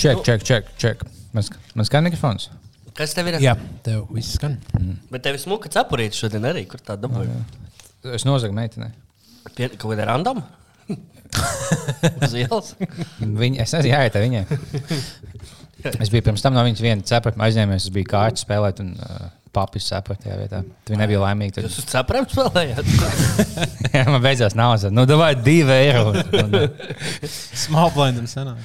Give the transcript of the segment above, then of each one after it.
Ček, ček, ček, ček. Man, sk- man skan mikrofons. Kas tev ir? Jā, tev viss skan. Bet tev ir smuka cepurīte šodien arī, kur tā dabūja. Es nozagu meitenei. Pie- Kaut kāda random? Uz ielas? Viņa, es nezinu, jāiet ar viņai. Es biju pirms tam no viņas viena cepura aizņēmies. Es biju kārtas spēlēt un uh, papis cepura tajā vietā. Viņa nebija laimīga. Tad, Jūs cepurēm spēlējāt? jā, man beidzās naudas. Nu, davai divi eiro. Un, Small blindam sanāk.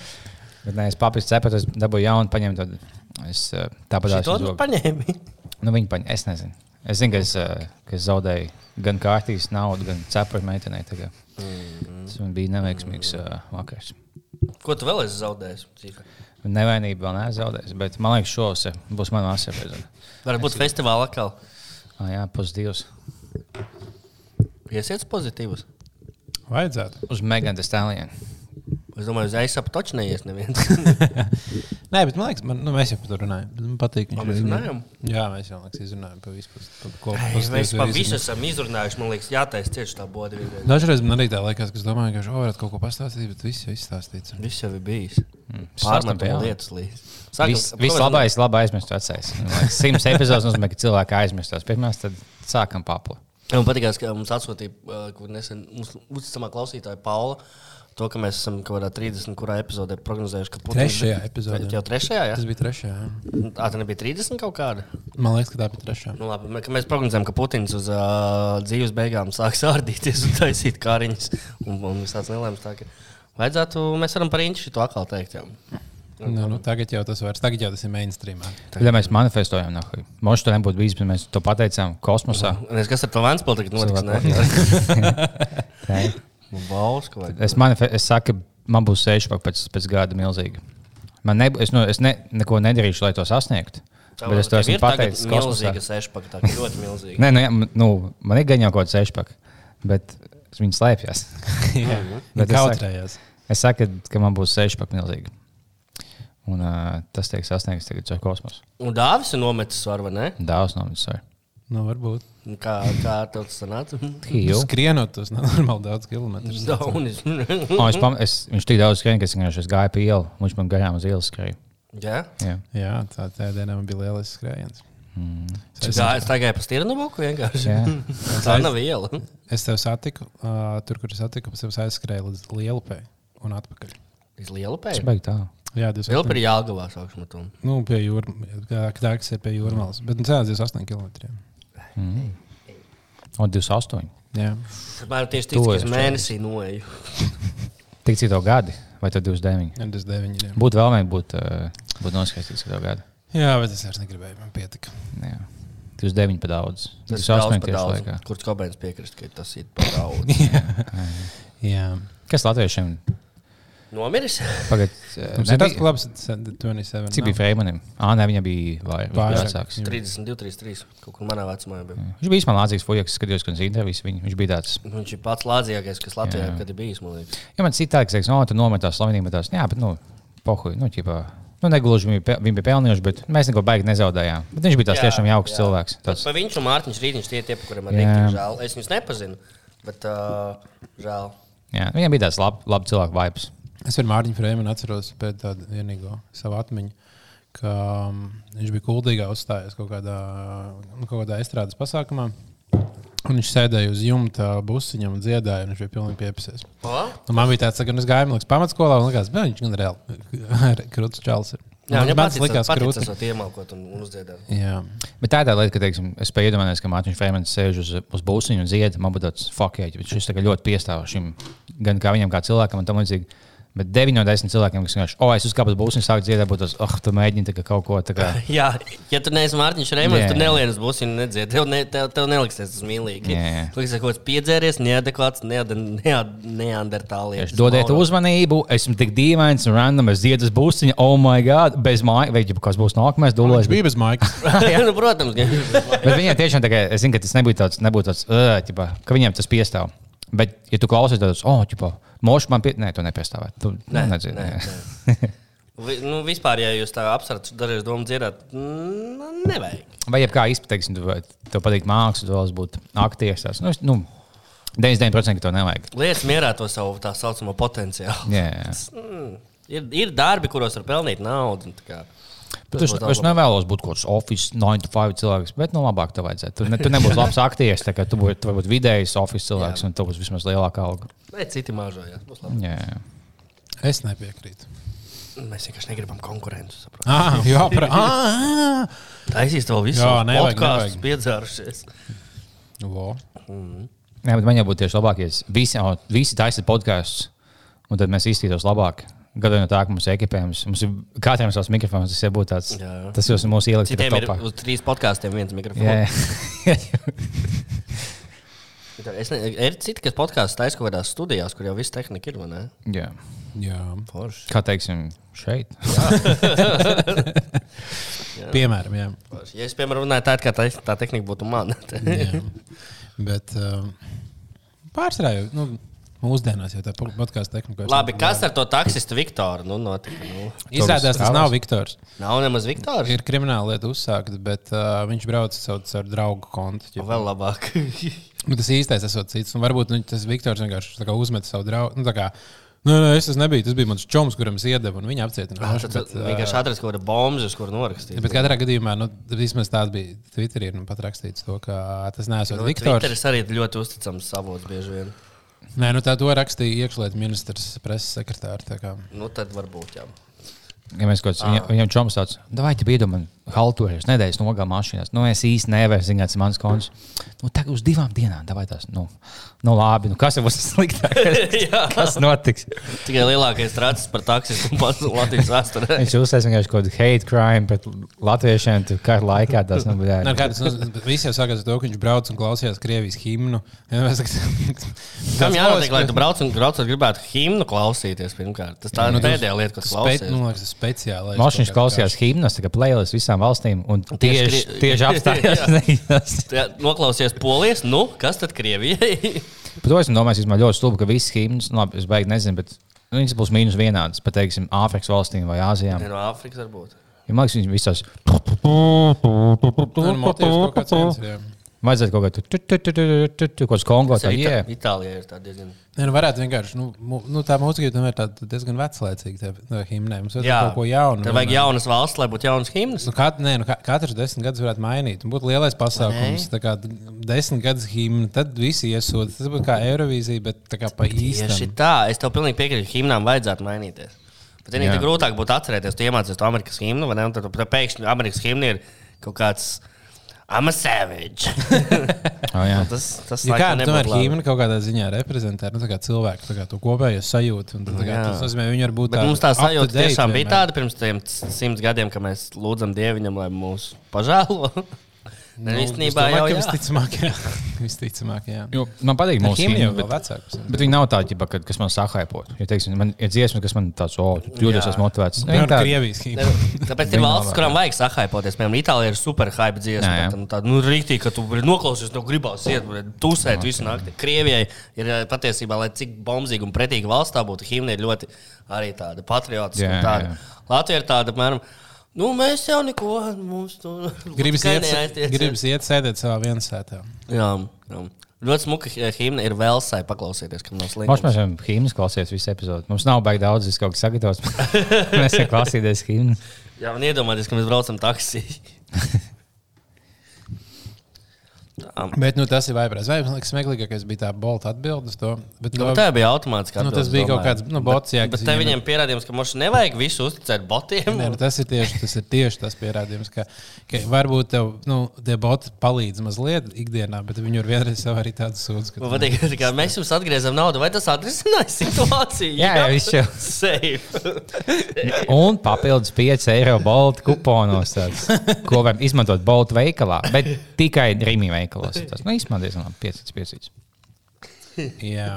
bet nē, es papis cepuru, es dabūju jaunu, paņēmu. Tad es uh, tāpat To tu paņēmi. Nu, viņa paņēma. Es nezinu. Es zinu, ka es, uh, ka es zaudēju gan kārtīs naudu, gan cepuru meitenei. tā kā. Tas man bija neveiksmīgs uh, vakars. Ko tu vēl esi zaudējis? Nevainība vēl neesmu zaudējis, bet man liekas, šos būs mana vasara. Varbūt festivālā atkal. Ah, jā, pozitīvs. Iesiet pozitīvus. Vajadzētu. Uz Megan Thee Stallion. Es domāju, uz aizsāpu taču neies neviens. Nē, bet man liekas, man, nu, mēs jau par to runājam. Bet Man patīk, ka mēs runājam? Jā, mēs jau liekas, izrunājam par visu. Par, ko, Mēs pa visu esam izrunājuši. Man liekas, jātaisa tieši tā vienreiz. Dažreiz man arī tā liekas, ka es domāju, ka šo varētu kaut ko pastāstīt, bet viss jau izstāstīts. Viss jau ir bijis. Stāstam Pārmetam lietas. Sākam- Viss labais, labi aizmirst vecais. Simts epizodes nozīmē, ka cilvēki aizmirst tās pirmās, tad sākam paplu. Man patīk, ka mums atsūtīja, uh, kur nesen mūsu uzticamā klausītāja Paula. To, ka mēs esam kaut kādā 30. kurā epizodē prognozējuši, ka Putins Trešajā epizodē. Jau trešajā, jā? Tas bija trešajā. jā. Tā tad nebija 30 kaut kāda. Man liekas, ka tā bija trešā. Nu, labi, mē- ka mēs prognozējam, ka Putins uz uh, dzīves beigām sāks ārdīties un taisīt kāriņus. Un, un viss tāds nelēms. Tā, ka vajadzētu, mēs varam par īņķi to atkal teikt. Jā. Nu, nu, tagad jau tas vairs, tagad jau tas ir mainstream. Ja mēs manifestojam, no Mošs to nebūtu bijis, bet mēs to pateicām kosmosā. Un es kas ar to Vēnspili tagad notiks? Ne? Nē. Bausku vai? Es, manife- es saku, man būs sešpack pēc, pēc gada milzīgi. Man ne, es nu, es ne, neko nedarīšu, lai to sasniegtu. Bet es to esmu pateicis kosmosā. Milzīga sešpaka, tā ir ļoti milzīga. Nē, nu, jā, nu, man ir gan jau kaut kāds sešpack, bet viņi slēpjas. Bet es saku- Kautrējās. Es saku, ka, man būs sešpack milzīgi. Un uh, tas tiek sasniegts tagad ar kosmosu. Un dāvis ir nometis svaru, vai ne? Daudz no mums ir. Nu, varbūt. Kā, kā tev tas sanāca? Hīju. Skrienot tos nenormāli daudz kilometrus. Daunis. Oh, es, pam, es, viņš tik daudz skrēja, ka es vienkārši gāju pa ielu. Viņš man garām uz ielas skrēja. Jā. Jā. Jā, tā tā dienā man bija lielisks skrējiens. Es gāju, tā gāju pa stīrnu boku vienkārši. Jā. Tā nav iela. Es tevi satiku, uh, tur, kur es satiku, pēc tam aizskrēju līdz Lielupē un atpakaļ. Iz lielu Tas pēdu. beigas tā. Jā, Vēl 28, par Jāgavā sāksim ar to. nu, pie jūras, kā tas ir pie jūras. Bet nu, cēlās 28 km. Un 28. Jā, Man tieši tic, ka es Tuvojas mēnesī noeju. Tik cik to gadi, vai tad 29? Jā, 29. Jā. Būtu vēl vienīgi būt, uh, būt noskaidrots, ka to gadu. jā, bet es vairs negribēju, man pietika. Jā. 29 pa daudz. Tas 28 ir tieši daudz. laikā. Kurš Kobēns piekrist, ka tas ir par daudz? Jā, Kas latviešiem? Nomiris? Pagad, tas ir tas labs, 27. Cik bija Freimanim? Ā, nē, viņa bija vai- Vairāk. vecāks. 32, 33. Kaut kur manā vecumā bija. Viņš bija īstenībā lācīgs fujaks, skatījos, kad viņš intervijas viņu. Viņš bija tāds. Viņš ir pats lādzīgākais, kas Latvijā Jā. kad ir bijis. man liekas. Ja man citādi teiks, no, tu nometās slavenībā, tās, jā, bet, nu, pohuj, nu, ķipā. Nu, negluži viņi, bija pelnījuši, bet mēs neko baigi nezaudējām. Bet viņš bija tāds Jā, tiešām jauks jā. cilvēks. Tas viņš un Mārtiņš Rītiņš tie tie, par kuriem man Jā. ir žēl. Es viņus nepazinu, bet uh, žēl. jā, viņam bija tāds labs lab cilvēku vibes. Es ar Mārtiņu Freimanu atceros pēc tāda vienīgo savu atmiņu, ka um, viņš bija kuldīgā uzstājies kaut kādā, nu, kaut kādā estrādes pasākumā. Un viņš sēdēja uz jumta busiņam un dziedāja, un viņš bija pilnīgi piepsies. Un man bija tāds, ka es gāju liekas, pamatskolā, un likās, ka viņš gan reāli krūtis čels ir. Jā, viņam patīk, likās krūti. tas iemalkot un, un uzdziedāt. Jā, Bet tā ir tā lieta, ka, teiksim, es spēju iedomāties, ka Mārtiņš Freimans sēž uz, uz būsiņu un dzied. Man būtu tāds fuck, yeah, bet šis ļoti piestāv šim, gan kā viņam, kā cilvēkam, un tam līdzīgi. Bet 9 no 10 cilvēkiem, kas vienkārši, oh, es uzkāpu uz būsiņu, sāku dziedāt, būtu tas, oh, tu mēģini kaut ko tā kā. Jā, ja tu neesi Mārtiņš Reimans, Jā. tad nelienas būs viņa nedzied. Tev, ne, tev, tev neliksies tas mīlīgi. Jā. Tu liksies kaut kāds piedzēries, neadekvāts, nead- nead- neandertālietis. Dodiet uzmanību, esmu tik dīvains un random, es dziedu uz būsiņu, oh, my God, bez mājas, vai kas būs nākamais, dulēs. bija bez maikas. Jā, nu, protams. Bet viņiem tiešām tā kā, es zinu, ka tas nebūtu tāds, nebūtu tāds, uh, ķipa, ka viņiem tas piestāv. Bet, ja tu klausies, tad, oh, ķipa, mošu man pie... Nē, tu nepiestāvēt. Tu Nē, nedzirdi. nē, nē. nē. Nu, vispār, ja jūs tā apsverat, dažreiz domu dzirdēt, nu, nevajag. Vai jebkā izpateiksim, tev patīk māksla, tu vēlas būt aktieris. Nu, es- nu, 99% ka to nevajag. Lietas mierā to savu tā saucamo potenciālu. Jā, jā. Ir, ir darbi, kuros var pelnīt naudu. kā tas es, es nevēlos būt kaut kāds oficiāls 9 to 5 cilvēks, bet nu, labāk tev vajadzētu. Tu, ne, tu nebūsi labs aktieris, tā kā tu būsi tu varbūt vidējs oficiāls cilvēks, Jā. un tev būs vismaz lielāka alga. Nē, citi mažojās. Jā, jā. Es nepiekrītu. Mēs vienkārši negribam konkurenci. saproti. Ah, jā, pra... ah, Taisīs to visu. Jā, podkāstus nevajag. piedzērušies. Vo. Jā, bet man jābūt tieši labākajai. Visi, visi taisa podkāstus, un tad mēs izskatītos labāk. Gadu no tā, ka mums ir ekipējums, mums ir katram savs mikrofons. Tas jau būtu tāds, Jā, jā. tas jau ir mūsu ielikt Citiem ir topā. uz trīs podkāstiem viens mikrofons. Jā, jā. Es ne, ir citi, kas podkāstus taisa kaut kādās studijās, kur jau viss tehnika ir. jā. Jā, Forši. Kā teiksim, šeit. piemēram, jā. Forši. Ja es, piemēram, runāju tā, kā tā, tā tehnika būtu jā. Bet um, pārsvarā jau nu, mūsdienās jau tā podkāstu tehnika. Labi, kas ar to taksistu Viktoru? Nu, notika, nu. Izrādās, tas nav Viktors. Nav nemaz Viktors. Ir krimināla lieta uzsākta, bet uh, viņš brauc caur, caur draugu kontu. ķipa. Vēl labāk. Nu, tas īstais esot cits. Un varbūt nu, tas Viktors vienkārši uzmet savu draugu. Nu, tā kā, Nē, nē, es tas nebiju. Tas bija mans čoms, kuram es iedevu, un viņa apcietināja. Tad vienkārši atrast kaut kādu bombu, uz kuru norakstīt. Bet katrā gadījumā, nu, vismaz tāds bija Twitterī, ir nu, pat rakstīts, to, ka tas nesot Nu, Viktors. Twitteris arī ir ļoti uzticams avots bieži vien. Nē, nu, tā to rakstīja iekšlietu ministrs, preses sekretārs. tā kā. Nu, tad varbūt jā. Ja mēs kaut kādā veidā viņam čoms tāds, vai te bija man haltojas, nedēļas nogā mašīnās. Nu, es īsti nevaru zināt, tas ir mans konts. Nu, tagad uz divām dienām, vai tās, nu, nu labi, nu, kas jau būs sliktākais? Kas notiks? Tikai lielākais tracis par taksistu pats Latvijas vēsturē. Viņš uzsācis vienkārši kaut kādu hate crime pret latviešiem, tu kara laikā tas nu, bija. Nē, kā tas nu, jau sākās ar to, ka viņš brauc un klausījās Krievijas himnu. Kam jānotiek, lai tu brauc un brauc un gribētu himnu klausīties pirmkārt? Tas tā ir Nu, tas pēdējā lieta, kas Spe, klausies. nu, liekas, tas speciālais. Mašīnas kāds klausījās himnas, tā kā playlist visām valstīm, un tieši tieši, tieši apstājās. Noklausies polijas, nu, kas tad Krievijai? Par to es domāju, ka ļoti stulbi, ka visas himnas, nu, labi, es beigās nezinu, bet nu, viņas būs mīnus vienādas, pat teiksim, Āfrikas valstīm vai Āzijā. No Āfrikas varbūt. Ja man liekas, viņas visās Nu, motīvs kaut kāds viens. Vajadzētu kaut kādu kaut kādu kongo. Tā, yeah. Itālijā ir tā diezgan. Nē, nu varētu vienkārši, nu, nu tā mūzika tomēr ir tāda diezgan veclaicīga, tā no himnēm. Mums vajag Jā, kaut ko jaunu. Tad vajag jaunas valsts, lai būtu jaunas himnas. Nu, kat, nē, nu, ka- katrs desmit gadus varētu mainīt. Būtu lielais pasākums, tā kā desmit gadus himna, tad visi iesūta. Tas būtu kā Eirovīzija, bet tā kā pa Tieši īstam. tā, es tev pilnīgi piekrītu, himnām vajadzētu mainīties. Bet vienīgi grūtāk būtu atcerēties, tu iemācījies to Amerikas himnu, vai ne? Un tad, tad pēkšņi Amerikas himna ir kaut kāds I'm a savage. Oh, jā. tas tas Ja kā laikam tomēr himna kaut kādā ziņā reprezentē nu, tā kā cilvēku tā kā to kopējo sajūtu. un tā kā. Tas nozīmē, viņi var būt Bet mums tā sajūta tiešām bija vienmēr. tāda pirms tiem simts gadiem, ka mēs lūdzam Dieviņam, lai mūs pažēlo. Ne, Nu, īstenībā jau ka jā. Visticamāk, jā. Visticamāk, jā. Jo, man patīk mūsu Himna bet, vecāks. bet viņi nav tādi, kad- kas man sahaipot. Ja, teiksim, man ir dziesma, kas man tāds, o, tu jūties, esmu motivēts. Piemēram, tā- Krievijas himna. Tāpēc ir valsts, kurām vajag sahaipoties. Piemēram, Itālijā ir super hype dziesma. Jā, jā. bet, nu, Tāda nu, rīktī, ka tu vari noklausīties, no gribās iet, tusēt visu nakti. Krievijai ir eh, patiesībā, lai cik bombzīga un pretīga valsts tā būtu, himna ir ļoti arī tāda patriotiska. Latvija ir tāda, apmēram, nu mēs jau neko, mums tur Gribas tikai iet, sēdēt savā viensētā. Jā, jā. Ļoti smuka himna ir vēl sai paklausīties, kam nav Mums slikti. mēs varam himnas klausīties visu epizodu. Mums nav baigi daudz, es kaut kā sagatavos. mēs varam klausīties himnu. Jā, un iedomājieties, ka mēs braucam taksī. Tā. Bet nu, tas ir vaiprāts. Vai man liekas, smieklīgākais bija tā bolta atbilde uz to? Bet, Nu, tā bija automātiski. Nu, tas bija kaut kāds, nu, bots, jā, Bet kas te viņiem- pierādījums, ka mums nevajag visu uzticēt botiem. Nē, nu, tas, ir tieši, tas ir tieši tas pierādījums, ka, ka varbūt tev, nu, tie boti palīdz mazliet ikdienā, bet viņi var vienreiz sev arī tādu sūdzu. Man patīk, ka mēs jums atgriezām naudu, vai tas atrisinās situāciju? Jā, jā, viss jau. Safe. Un papildus 5 eiro bolta kuponos, tāds, ko var izmantot bolta veikalā, bet tikai Rīgā veikalos. Tas nu, īstenībā diezgan labi 5, 5. Jā.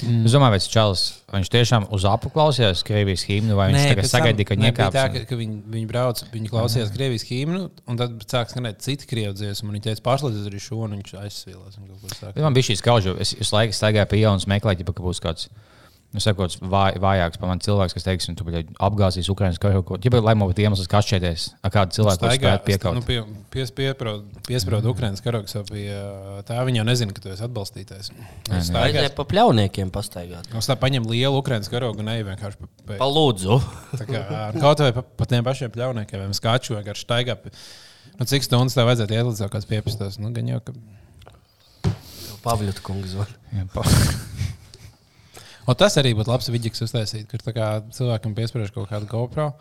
Es domāju, vai čalis, viņš tiešām uz apu klausījās Krievijas himnu, vai viņš tagad pēc tam- sagaidīja, ka nē, bija niekāps. tā, ka, ka viņi, viņi brauc, viņi klausījās Krievijas himnu, un tad sāk skanēt citi krievu dziesmu, un viņi teica, pašlaicīgi arī šo, un viņš aizsvīlās. un Man bija šī skauža, es visu laiku staigāju pie ielas, meklēju, ja būs kāds Nu, sakot, vāj, vājāks par mani cilvēks, kas teiks, tu biji apgāzījis Ukraiņas karu, ko ģipa, lai man būtu iemesls, kā šķieties, ar kādu cilvēku kurš spētu piekaut. Nu, pie, pies, piesprāda mm. Ukraiņas karogs jau pie tā, viņa jau nezina, ka tu esi atbalstītājs. Es staigāju pa pļauniekiem pastaigāt. Mums tā paņem lielu Ukraiņas karogu un ej vienkārši pa, pa... Palūdzu. kā, kaut vai pa, pa tiem pašiem pļauniekiem, vai skaču vienkārši staigā. Nu, cik stundas tev vajadzētu iet līdz kaut kāds piepistos? Nu, gan jau, ka... Pavļuta kungs zvan. Un tas arī būtu labs vidīgs uztaisīt, kur cilvēkam piespriež kaut kādu GoPro.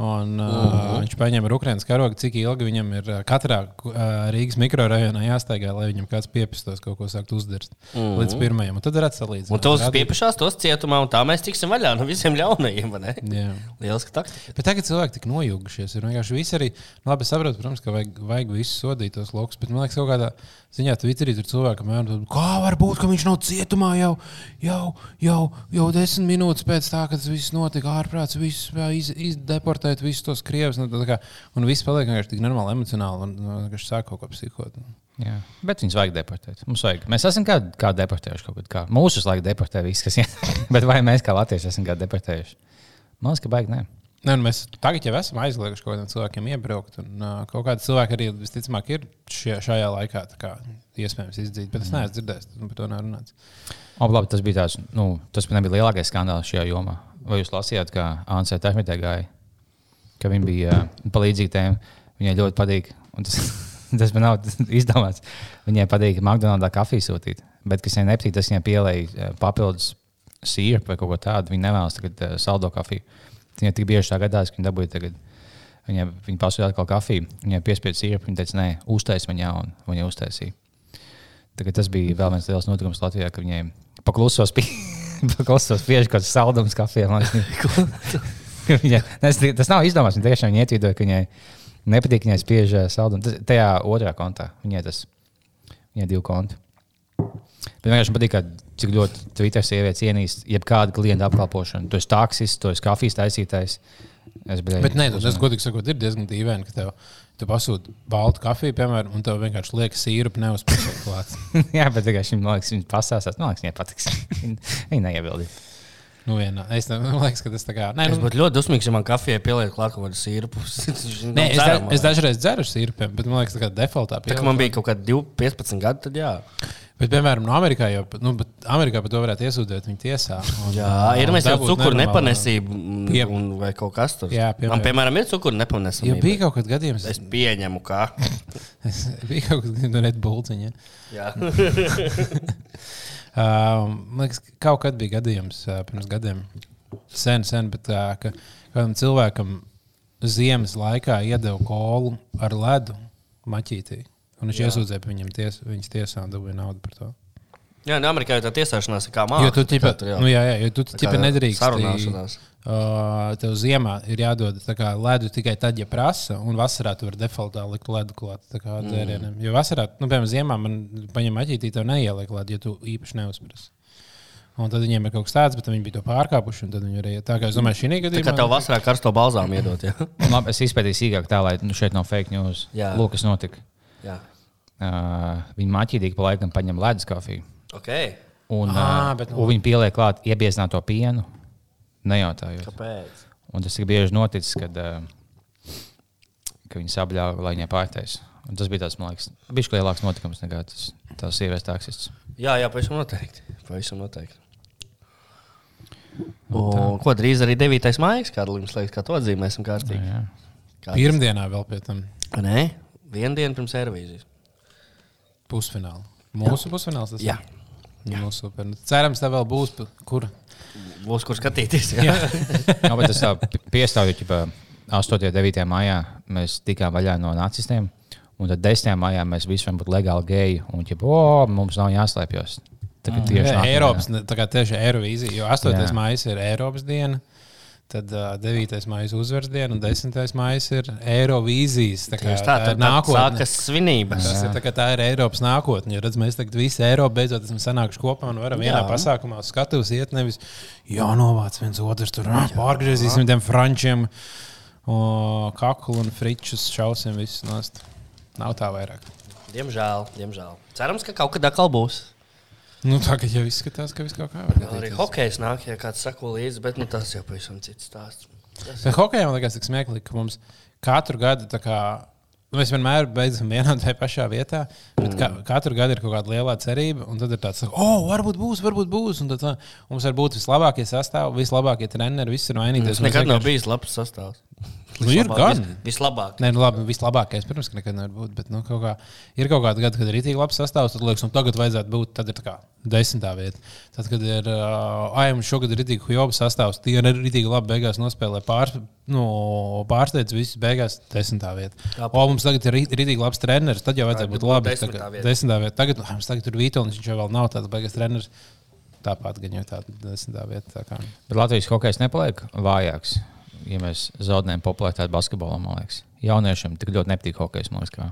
Un, uh, uh -huh. Viņš paņem ar Ukrāņas karogu, cik ilgi viņam ir katrā uh, Rīgas mikrorajonā jāstaigā, lai viņam kāds piepistos kaut ko sākt uzdirst uh -huh. līdz pirmajam. Un tad ir atsalīdzīgs. Un tos piepišās, tos cietumā, un tā mēs tiksim vaļā no visiem ļaunajiem. Lieliski taktika. Bet tagad cilvēki tik nojūgušies. Ir vienkārši visi arī, nu, labi, saprotu, protams, ka vajag, vajag visus sodīt tos lokus, bet man liekas, kaut kādā ziņā Twitterī tur cilvēkam ir, kā var būt, ka viņš nav cietumā jau, jau, jau, jau desmit minūtes pēc tā, kad tas viss notika ārprāts, viss izdeportēts deportēt visus tos krievus. Nu, kā, un viss paliek vienkārši tik normāli, emocionāli. Un nu, viņš sāk kaut ko psihot. Jā, bet viņus vajag deportēt. Vajag. Mēs esam kā, kā deportējuši kaut kā. Mūsu laiku deportē viss, kas ir. bet vai mēs kā latvieši esam kā deportējuši? Man liekas, ka baigi nē. Ne, nu, mēs tagad jau esam aizlieguši kaut kādiem cilvēkiem iebraukt. Un, uh, kaut kādi cilvēki arī visticamāk ir šie, šajā laikā kā, iespējams izdzīt. Bet es neesmu dzirdējis, par to nerunāts. O, labi, tas bija tāds, nu, tas nebija lielākais skandāls šajā jomā. Vai jūs lasījāt, kā Ansē Tehmitē gāja? Ka viņa bija uh, palīdzīga tēma. Viņai ļoti patīk. Tas, tas man nav izdomāts. Viņai patīk McDonald's kafiju sūtīt. Bet, kas viņai nepatīk, tas viņai pielēja uh, papildus sīru vai kaut ko tādu. Viņa nevēlas tagad uh, saldo kafiju. Viņai tik bieži tā gadās, ka viņa dabūja tagad. Viņa, viņa pasūtīja atkal kafiju. Viņai piespieda sīru. Viņa teica, nē, uztais man jaunu. Viņa uztaisīja. Tagad tas bija vēl viens liels notikums Latvijā, ka viņai paklusos, pie, paklusos pieeja kaut kāds saldums kafijā. viņa, tas, tas nav izdomāts. Viņa tiešām ietvīdoja, ka viņai nepatīk, viņai spiež eh, saldumu. Tajā otrā kontā viņai tas viņai divi konti. Bet vienkārši man patīk, cik ļoti Twitter sievietes ienīst jebkādu klientu apkalpošanu. Tu esi taksists, tu esi kafijas taisītājs. Es biju. Bet nē, tas, godīgi sakot, ir diezgan dīvaini, ka tev, tu pasūti baltu kafiju, piemēram, un tev vienkārši liekas sīrupu neuzpūst klāt. Jā, bet vienkārši viņam liekas, viņa pasāsās. Man liekas, viņai patiks. viņa neiebildīja. Nu, vienā. Es domāju, ka tas tā kā. Nē, es nu, būtu ļoti dusmīgs, ja man kafijai pieliek klāt kaut kādu sīrupu. Nē, es, da, es dažreiz dzeru sīrupiem, bet man liekas, ka defaultā pieliek. Tā kā man bija kaut kādi 15 gadi, tad jā. Bet, piemēram, no Amerikā jau nu, Amerikā par to varētu iesūdzēt viņa tiesā. Un, jā, ir mēs jau cukuru nepanesību pie... un, vai kaut kas tāds. Jā, piemēram. Man, piemēram, ir cukuru nepanesība. Ja bija kaut kāds gadījums. Es pieņemu, kā. es bija kaut kāds gadījums, no bulciņa. Jā. Man liekas, kaut kad bija gadījums pirms gadiem, sen, sen, bet ka kādam cilvēkam ziemas laikā iedeva kolu ar ledu maķītī. Un viņš iesūdzēja viņam ties, viņas tiesā un dabūja naudu par to. Jā, no nu, Amerikā jau tā tiesāšanās ir kā māksla. Jo tu tipa, nu, jā, jā, jo tu tipa nedrīkst. Sarunāšanās. Uh, tev ziemā ir jādod kā, ledu tikai tad, ja prasa, un vasarā tu vari defaultā likt ledu klāt dzērieniem. Mm. Jo vasarā, nu, piemēram, ziemā man paņem aģītī, tev neieliek ledu, ja tu īpaši neuzprasi. Un tad viņiem ir kaut kas tāds, bet viņi bija to pārkāpuši. Tad viņi arī tā kā es domāju, šī gadījumā. Tā kā tev vasarā karsto balzām iedot. Ja? Labi, es izpētīju sīkāk tā, lai nu, šeit nav fake news. Jā. Lūk, kas notika. Jā. Uh, viņi maķītīgi pa laikam paņem ledus kafiju. Okay. Un, ah, bet, nu... un viņi pieliek klāt iebiezināto pienu. Nejautājot. Kāpēc? Un tas ir bieži noticis, kad, uh, kad viņi sabļāva, lai viņai pārtais. Un tas bija tāds, man liekas, bijis lielāks notikums nekā tas, tas sievietes taksists. Jā, jā, pavisam noteikti. Pavisam noteikti. Un, ko drīz arī 9. maija, kāda jums liekas, kā to atzīmēsim kārtīgi? Jā, jā. Pirmdienā vēl pie tam. Nē, vienu dienu pirms Eirovīzijas. Pusfināla. Mūsu jā. pusfināls tas jā. ir. Jā. Mūsu, cerams, tā vēl būs. Kur? Būs kur skatīties. Jā, jā bet es piestāvu, ka 8. un 9. maijā mēs tikām vaļā no nacistiem. Un tad 10. maijā mēs visi varam būt legāli geji. Un, ja oh, mums nav jāslēpjas. Tā kā tieši mm. Eiropas, tā kā tieši Eirovīzija, jo 8. maija ir Eiropas diena. Tad uh, 9. maija uzvaras diena un 10. maija ir Eirovīzijas. Tā, kā, tā, tā ir nākotne. Tas svinības. Tas ir, tā, tā ir Eiropas nākotne. Redz, mēs tagad visi Eiropu beidzot esam sanākuši kopā un varam Jā. vienā pasākumā skatīties, iet nevis jānovāc viens otrs tur, pārgriezīsim tiem frančiem, kaklu un fričus šausim visus nost. Nav tā vairāk. Diemžēl, diemžēl. Cerams, ka kaut kad atkal būs. Nu, tā kā jau izskatās, ka viss kaut kā var Arī gadīties. hokejs nāk, ja kāds sako līdzi, bet nu, tas jau pavisam cits stāsts. Tas Bet hokejā man liekas, tas smieklīgi, ka mums katru gadu tā kā. nu, Mēs vienmēr beidzam vienā un tajā pašā vietā, bet ka, katru gadu ir kaut kāda liela cerība. Un tad ir tāds, oh, varbūt būs, varbūt būs. Un tad tā, mums var būt vislabākie sastāvdaļi, vislabākie treneri, viss ir mainīties. Tas nekad nav bijis labs sastāvs. Nu, ir gan. Vis, vislabāk. Nē, nu, labi, vislabākais, protams, ka nekad nevar būt. Bet nu, kaut kā, ir kaut kāda gada, kad ir rītīgi labs sastāvs. Tad liekas, nu, tagad vajadzētu būt. Tad ir tā kā desmitā vieta. Tad, kad ir uh, ai, mums šogad ir rītīgi hujoba sastāvs, tie ir rītīgi labi beigās nospēlē pār, nu, pārsteidz visus beigās desmitā vieta. Jā. O, mums tagad ir rītīgi labs treneris. Tad jau vajadzētu būt labi. desmitā Tagad, vieta. desmitā vieta. Tagad, mums tagad ir Vītols, viņš jau vēl nav tāds beigas treneris. Tāpat gan jau tāda desmitā vieta. Tā kā. Bet Latvijas hokejs nepaliek vājāks, ja mēs zaudējam popularitāti basketbolā. Man liekas, jauniešiem tik ļoti nepatīk hokejs, man liekas, kā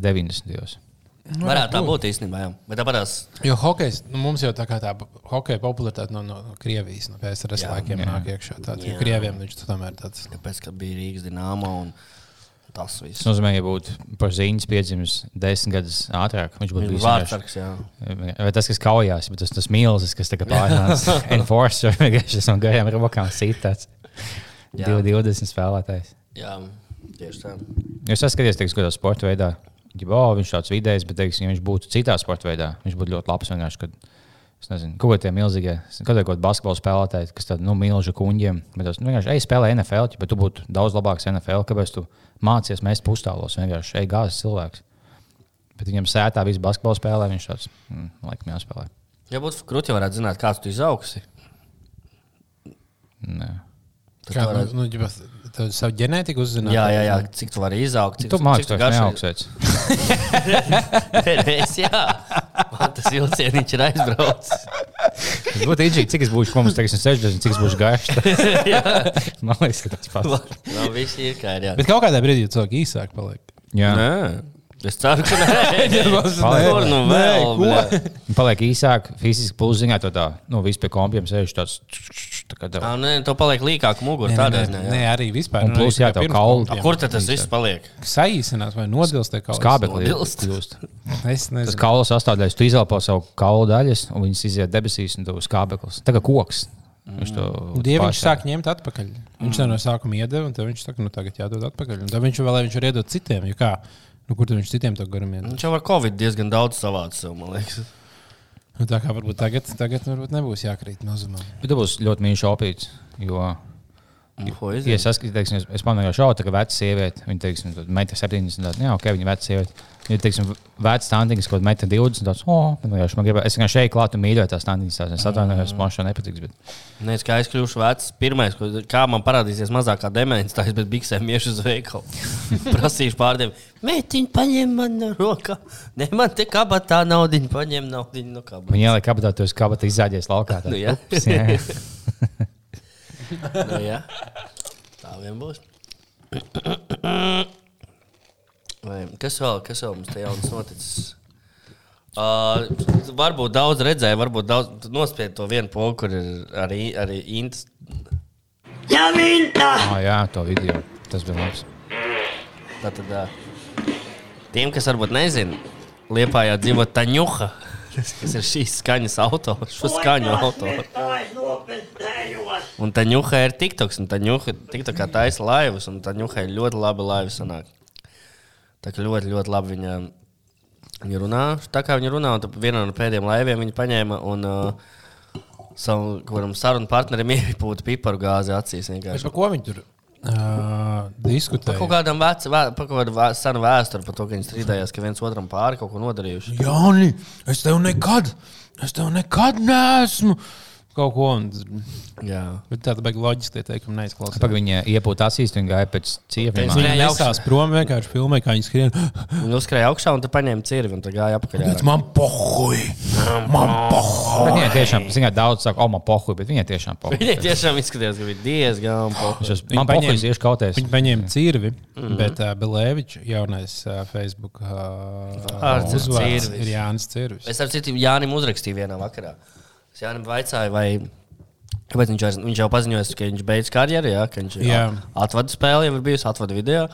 90. gados. Varētu tā būt īstenībā. Jā. Bet tāpat tās Jo hokejs, nu, mums jau tā kā tā hokeja popularitāte no, no, no Krievijas, no PSRS Jā, laikiem jā. nāk iekšā. Tāds, jo Jā. Krieviem viņš tomēr tāds. tāpēc, ka bija Rīgas dīnāma un tas viss. Tas nozīmē, ja būtu par zīmes piedzimis desmit gadus ātrāk, viņš būtu bijis Vārdsargs, Vai tas, kas kaujās, bet tas, tas milzis, kas tagad pārnāca enforcer, vienkārši no garām rokām sītāts. Jā. 20 spēlētājs. jā. Tieši tā. Es saskaties, teiksim, kādā sporta veidā. Ja, oh, viņš ir tāds vidējs, bet, teiksim, ja viņš būtu citā sporta veidā, viņš būtu ļoti labs. Vienkārši, kad, es nezinu, ko tie milzīgie, kad ir kaut kādi basketbola spēlētāji, kas tādi nu, milži kuņģiem, bet tas nu, vienkārši ej spēlē NFL, ja tu būtu daudz labāks NFL, kāpēc tu mācies mest pustālos, vienkārši ej gāzes cilvēks. Bet viņam sētā viss basketbola spēlē, viņš tāds, mm, laikam, jāspēlē. Ja būtu krūti, varētu zināt, kāds tu izaugsi. Nē. Tad Kā, tu varētu- nu, nu, Tev savu ģenētiku uzzināt. Jā, jā, jā, cik tu vari izaugt. Cik, Tu mākslinieks tu neaugsēts. Es, jā, man tas vilcieniņš ir aizbraucis. Tas būtu īņķīgi, cik es būšu, ko mums teiksim, 60, cik es būšu garš. Man liekas, ka tas pats. Nav viss ir kā ir. jā. Bet kaut kādā brīdī cilvēki īsāk paliek. Jā. Nē, es ceru, ka. Paliek. Kur nu vēl? Paliek īsāk, fiziski plus ziņā, to tā, nu, viss pie kompiem sēž tāds. Tā kā tev. Nē, to paliek līkāk mugurā. Tādā nē, ziņā. nē, arī vispār. Un plus, jā, tev kauli. A, Kur tad tas viss paliek? Saīsinās vai nodilst kaut Skābeklis Nodilst. kļūst. Es Tas nezinu. kaula sastāvdaļas, tu izelpo savu kaulu daļas, un viņas iziet debesīs, un tu skābeklis. Tā kā koks. Viņš to pārstāv. sāk ņemt atpakaļ. Viņš to no sākuma iedeva, un tad viņš saka, nu tagad jādod atpakaļ. Un tad viņš vēl viņš var iedot citiem. jo Kā? Nu, kur tad viņš citiem to garam iedod? Viņš jau ar Covid diezgan daudz savāds sev, man liekas. Nu, tā kā varbūt tagad, tagad varbūt nebūs jākrīt mazumā. Bet tu būsi ļoti mīļš opīts. Jo, ja es saskatīšu, es, es pamanu, ka šāda veca sieviete, viņa teiksim, metra 70, tad, jā, ok, viņa veca sieviete. Ja, teiksim, veca standīgs, kaut metra 20, tāds, oh, man vienkārši, man gribētu, es vienkārši šeit klātu un mīļoju tās standīgas, tās, es atvainojos, man šā nepatiks, bet Nē, kā es kļūšu vecs, pirmais, ko, kā man parādīsies mazākā demence, tā es bez biksēm iešu uz veikalu. Prasīšu pārdevējiem, mētiņ, paņem man no roka. Nē, man te kabatā naudiņu, paņem naudiņu no kabatā. viņa ielika kabatā, tu esi kabatā izāģies laukā. tā, Nu, jā. ups, jā. Nu, jā. Tā vien būs. Vai, kas vēl, kas vēl mums te jaunas noticis? Uh, varbūt daudz redzēja, varbūt daudz tu nospied to vienu pogu, kur ir arī, arī Intas. Ah, jā, to video. Tas bija labs. Tātad, uh, tiem, kas varbūt nezina, Liepājā dzīvo Taņuha, kas ir šīs skaņas autors, šo skaņu autors. Un Taņuha ir TikToks, un Taņuha TikTokā taisa laivas, un Taņuha ir ļoti labi laiva sanāk. Tā kā ļoti, ļoti labi viņa, viņa runā. Tā kā viņa runā, un vienā no pēdējiem laiviem viņa paņēma un uh, savu kādam sarunu partnerim iepūta piparu gāzi acīs. Par ko viņi tur uh, diskutēja? Par kaut kādam vecam, vē, par kaut kādu vē- senu vēsturi, par to, ka viņi strīdējās, ka viens otram pāri kaut ko nodarījuši. Jāni, es tev nekad, es tev nekad neesmu. Kaut ko tādu. Jā. Bet tāda beigas loģiski tie teikumi neizklausās. Pagaidām viņa iepūta acīs, un gāja pēc. Viņi Nē, nesās prom vienkārši filmē, kā viņi skrien. Viņi uzkrāja augšā un tad paņēma cirvi un tad gāja apakaļ. Man pohuj! Man pohuj! Viņai tiešām, zināt, daudz saka, o, man pohuj, bet viņai tiešām pohuj. Viņai tiešām izskatījās, ka bija diezgan Viņi Man pohuj, paņēma- es iešu kautēs. Viņi paņēma cirvi, mm -hmm. bet uh, Belēvičs, jaunais uh, Facebook uh, uzvārds, Cirvis. ir Jānis Cirvis. Es ar citu Jānim uzrakstīju vienā vakarā. Es Jānim vaicāju, vai. Kāpēc viņš, vairs- viņš jau paziņoja, ka viņš beidz karjeru, jā, ka viņš Jā. atvada spēli, jau ir bijusi atvada video.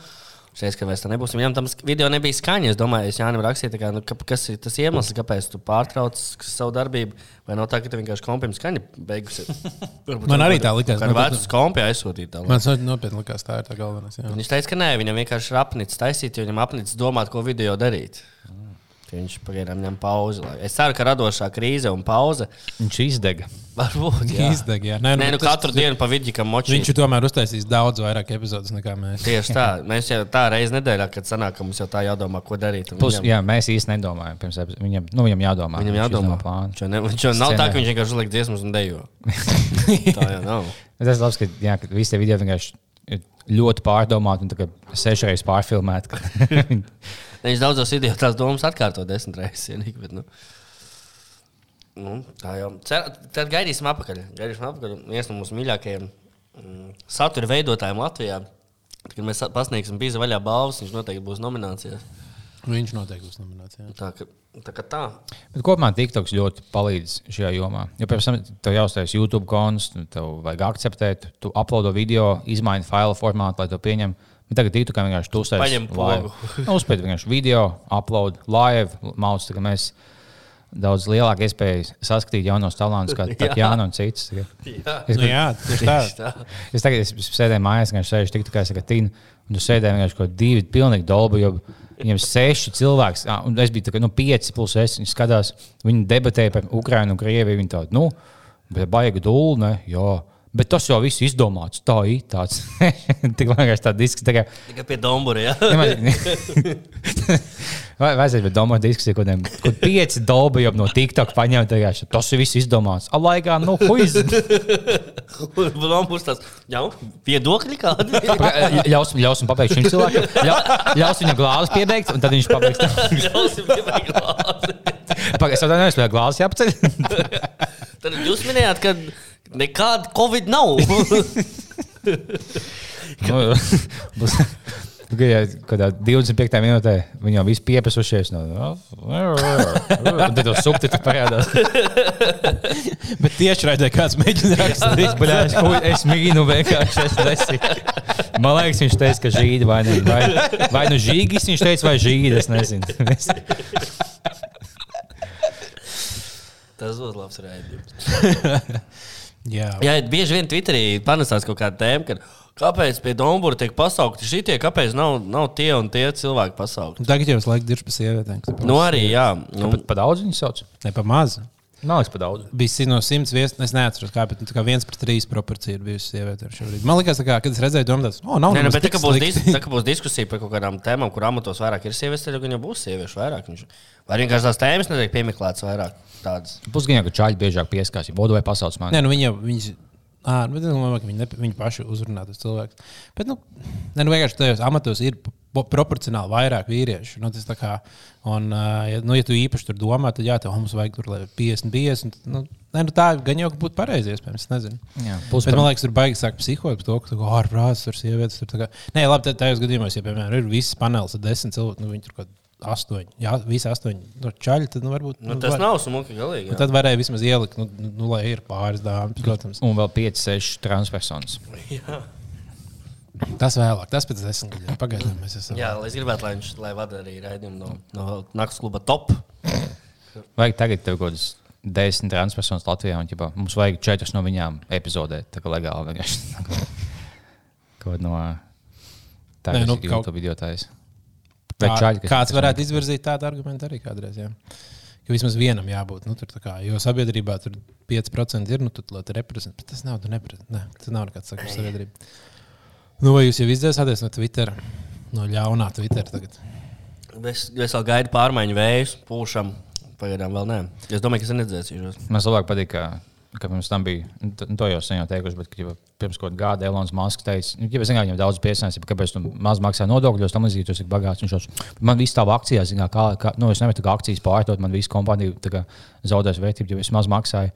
Šeit, ka vairs tā nebūs. Viņam tam video nebija skaņa. Es domāju, es Jānis rakstīju, kā, nu, ka, kas ir tas iemesls, kāpēc tu pārtrauc savu darbību. Vai nav tā, ka tev vienkārši kompim skaņa beigusies? Man arī tā likās. Nu, vecu kompi aizsūtīt. Man nopietni likās, tā ir tā galvenā. Viņš teica, ka nē, viņam vienkārši ir apnicis taisīt, jo viņam apnicis domāt, ko video darīt. Ka Viņš pagaidām ņem pauzi. lai- Es ceru, ka radošā krīze un pauze Viņš izdega. varbūt jā. Izdeg, jā. Nē, Nē, nu, tas- katru dienu pa vidu, kam močī. Viņš tomēr uztaisījis daudz vairāk epizodes nekā mēs. Tieši tā. Mēs jau tā reizē nedēļā, kad sanāk, ka mums jau tā jādomā, ko darīt. Plus, Viņam, jā, mēs īsti nedomājam. Pirms, viņam, nu, viņam jādomā. viņam jādomā. Viņš jau ne, viņš jau nav tā, Scenē. ka viņš vienkārši uzliek dziesmas un dejo. tā jau nav. Tas ir labi, ka, jā, ka visi tie video vienkārši ļoti pārdomāti un sešreiz pārfilmēti. ka- Viņš daudzos video tās domas atkārto desmit reizes. ienīk, Bet, nu, nu, tā jau. Cer, tad gaidīsim apakaļ. Gaidīsim apakaļ. Viens no mūsu mīļākajiem mm, satura veidotājiem Latvijā. Kad mēs pasniegsim bīza vaļā balvas, viņš noteikti būs nominācijās. Viņš noteikti būs nominācijā. Tā ka tā. Ka tā. Bet kopumā TikToks ļoti palīdz šajā jomā. Jo pirms tam tev jāuztais YouTube konts, nu, tev vajag akceptēt, tu uploado video, izmaini failu formātu, lai to pieņemtu. Tagad TikTokā vienkārši tu uztais Paņem pogu. Uzspēj vienkārši video, upload, live, mauc, tā kā mēs daudz lielāku iespēju saskatīt jaunos talantus, kā Tatjana un kā. Jā. Es, Nu, jā, tieši tā. Es tagad es sēdēju mājās, vienkārši sēžu tik tā kā saka, tīna, un tu sēdēji vienkārši kaut divi pilnīgi dolbi, jo ir seši cilvēki, un es biju tā nu, pieci plus es, viņi skatās, viņi debatēja par Ukrainu un Krieviju, viņi tādu, nu, bet baigi dūlu, ne, jā. Bet tas jau viss izdomāts. Tā ir tāds. Tik vienkārši tāds disks. Tā kā, Tikai pie Dombura. Ja? vai būt domāt diskusiju, kaut kādiem kaut pieci dolbi jau no TikTok kā, Tas ir viss izdomāts. Alaigā, nu, huiz. Domburs tas jau viedokļi kādi. Ļaus, ļaus viņam pabeigt šim cilvēkam. Ļau, ļaus viņam glāzes piebeigt, un tad viņš pabeigs. Ļausim piebeigt glāzi. Pagaidām, es jau neesmu vēl glāzes jāpaceļ. Tad jūs minējāt, ka nekāda Covid nav. Nu, būs- Tikai, ja Kādā 25. minūtē viņi jau viss pieprasušies. No, un tad jau subtitri parādās. Bet tieši raidē kāds mēģina rakstīt. Bļā, es, ko- es mīnu vienkārši. Es nesinu. Man liekas, viņš teica, ka žīdi vai, ne, vai, vai nu žīgis viņš teica, vai žīdi. Es nezinu. Tas būs labs raidījums. Jā, Jā, bieži vien Twitterī panesās kaut kāda tēma, ka kāpēc pie Dombura tiek pasaukti šitie, kāpēc nav, nav tie un tie cilvēki pasaukti. tagad jau es laiku dirbu pie sievietēm. Nu, arī, jā. Nu, pa, pa daudz viņi sauc. Ne pa maz. Man liekas, pa daudz. Bija no simts vietas, es neatceros, kā, bet nu, tā kā viens pret trīs proporcija ir bijusi sieviete. šobrīd. Man liekas, kā, kad es redzēju, domāju, oh, nav Nē, nu, bet tā kā, būs dis, tā kā būs diskusija par kaut kādām tēmām, kur amatos vairāk ir sievietes, tad jau būs sieviešu vairāk. Vai vienkārši tās tēmas netiek piemeklētas vairāk? Pusgaņā, ka čaļi biežāk pieskās, ja bodu vai pasaules mani. Nē, nu viņi jau. À, nu, bet es domāju, ka viņi, ne, viņi paši uzrunā tos cilvēkus. Bet, nu, ne, nu vienkārši tajos amatos ir proporcionāli vairāk vīriešu. Nu, kā, un, ā, ja, nu, ja tu īpaši tur domā, tad jā, tev mums vajag tur lai 50, 50. Nu, ne, nu, tā gan jau būtu pareizi, iespējams. Es nezinu. Jā, Bet, man liekas, tur baigi sāk psihot par to, ka tur ārprāts tur sievietes. Tur, kā- Nē, labi, tad tajos gadījumos, ja, piemēram, ir viss panelis ar desmit cilvēkiem, nu, viņi tur kaut kādi astoņi, jā, visi astoņi no čaļi, tad, nu, varbūt. Nu, tas var- nav smuki galīgi. Nu, jā. tad varēja vismaz ielikt, nu, nu, nu lai ir pāris dāmas, protams. Un vēl 5, 6 transpersonas. Tas vēlāk, tas pēc desmit gadiem. Pagaidām mēs esam. Jā, lai es gribētu, lai viņš lai vada arī raidījumu no, no naktas kluba top. Vajag tagad tev kaut kādas desmit transpersonas Latvijā, un ķipā, mums vajag četras no viņām epizodē. Tā kā legāli vienkārši. Kaut no tā, Nē, nu, kaut- YouTube videotājs. Tā, čaļi, kāds varētu izvirzīt tādu argumentu arī kādreiz. Jā. Ka vismaz vienam jābūt. Nu, tur, tā kā, jo sabiedrībā tur 5% ir, nu, tad, lai tu reprezentē. Bet tas nav, tu neprezentē. Ne, tas nav nekāds sakums sabiedrība. Nu, vai jūs jau izdzēsāties no Twitter? No ļaunā Twitter tagad. Es, es vēl gaidu pārmaiņu vējus, pūšam. Pagaidām vēl nē. Es domāju, ka es nedzēsīšos. Man labāk patīk, ka, ka pirms tam bija, nu, nu, to jau sen jau teikuši, bet ka, jau pirms kaut kāda gada Elonas Masks teica, nu, ja zinām, viņam daudz piesaistīt, kāpēc tu maz maksā nodokļos, tam līdzīgi, tu esi bagāts. Viņš jau, man viss tā akcijā, zinā, kā, kā, nu, es nevaru tā kā akcijas pārdot, man visu kompāniju zaudēs vērtību, jo es maz maksāju.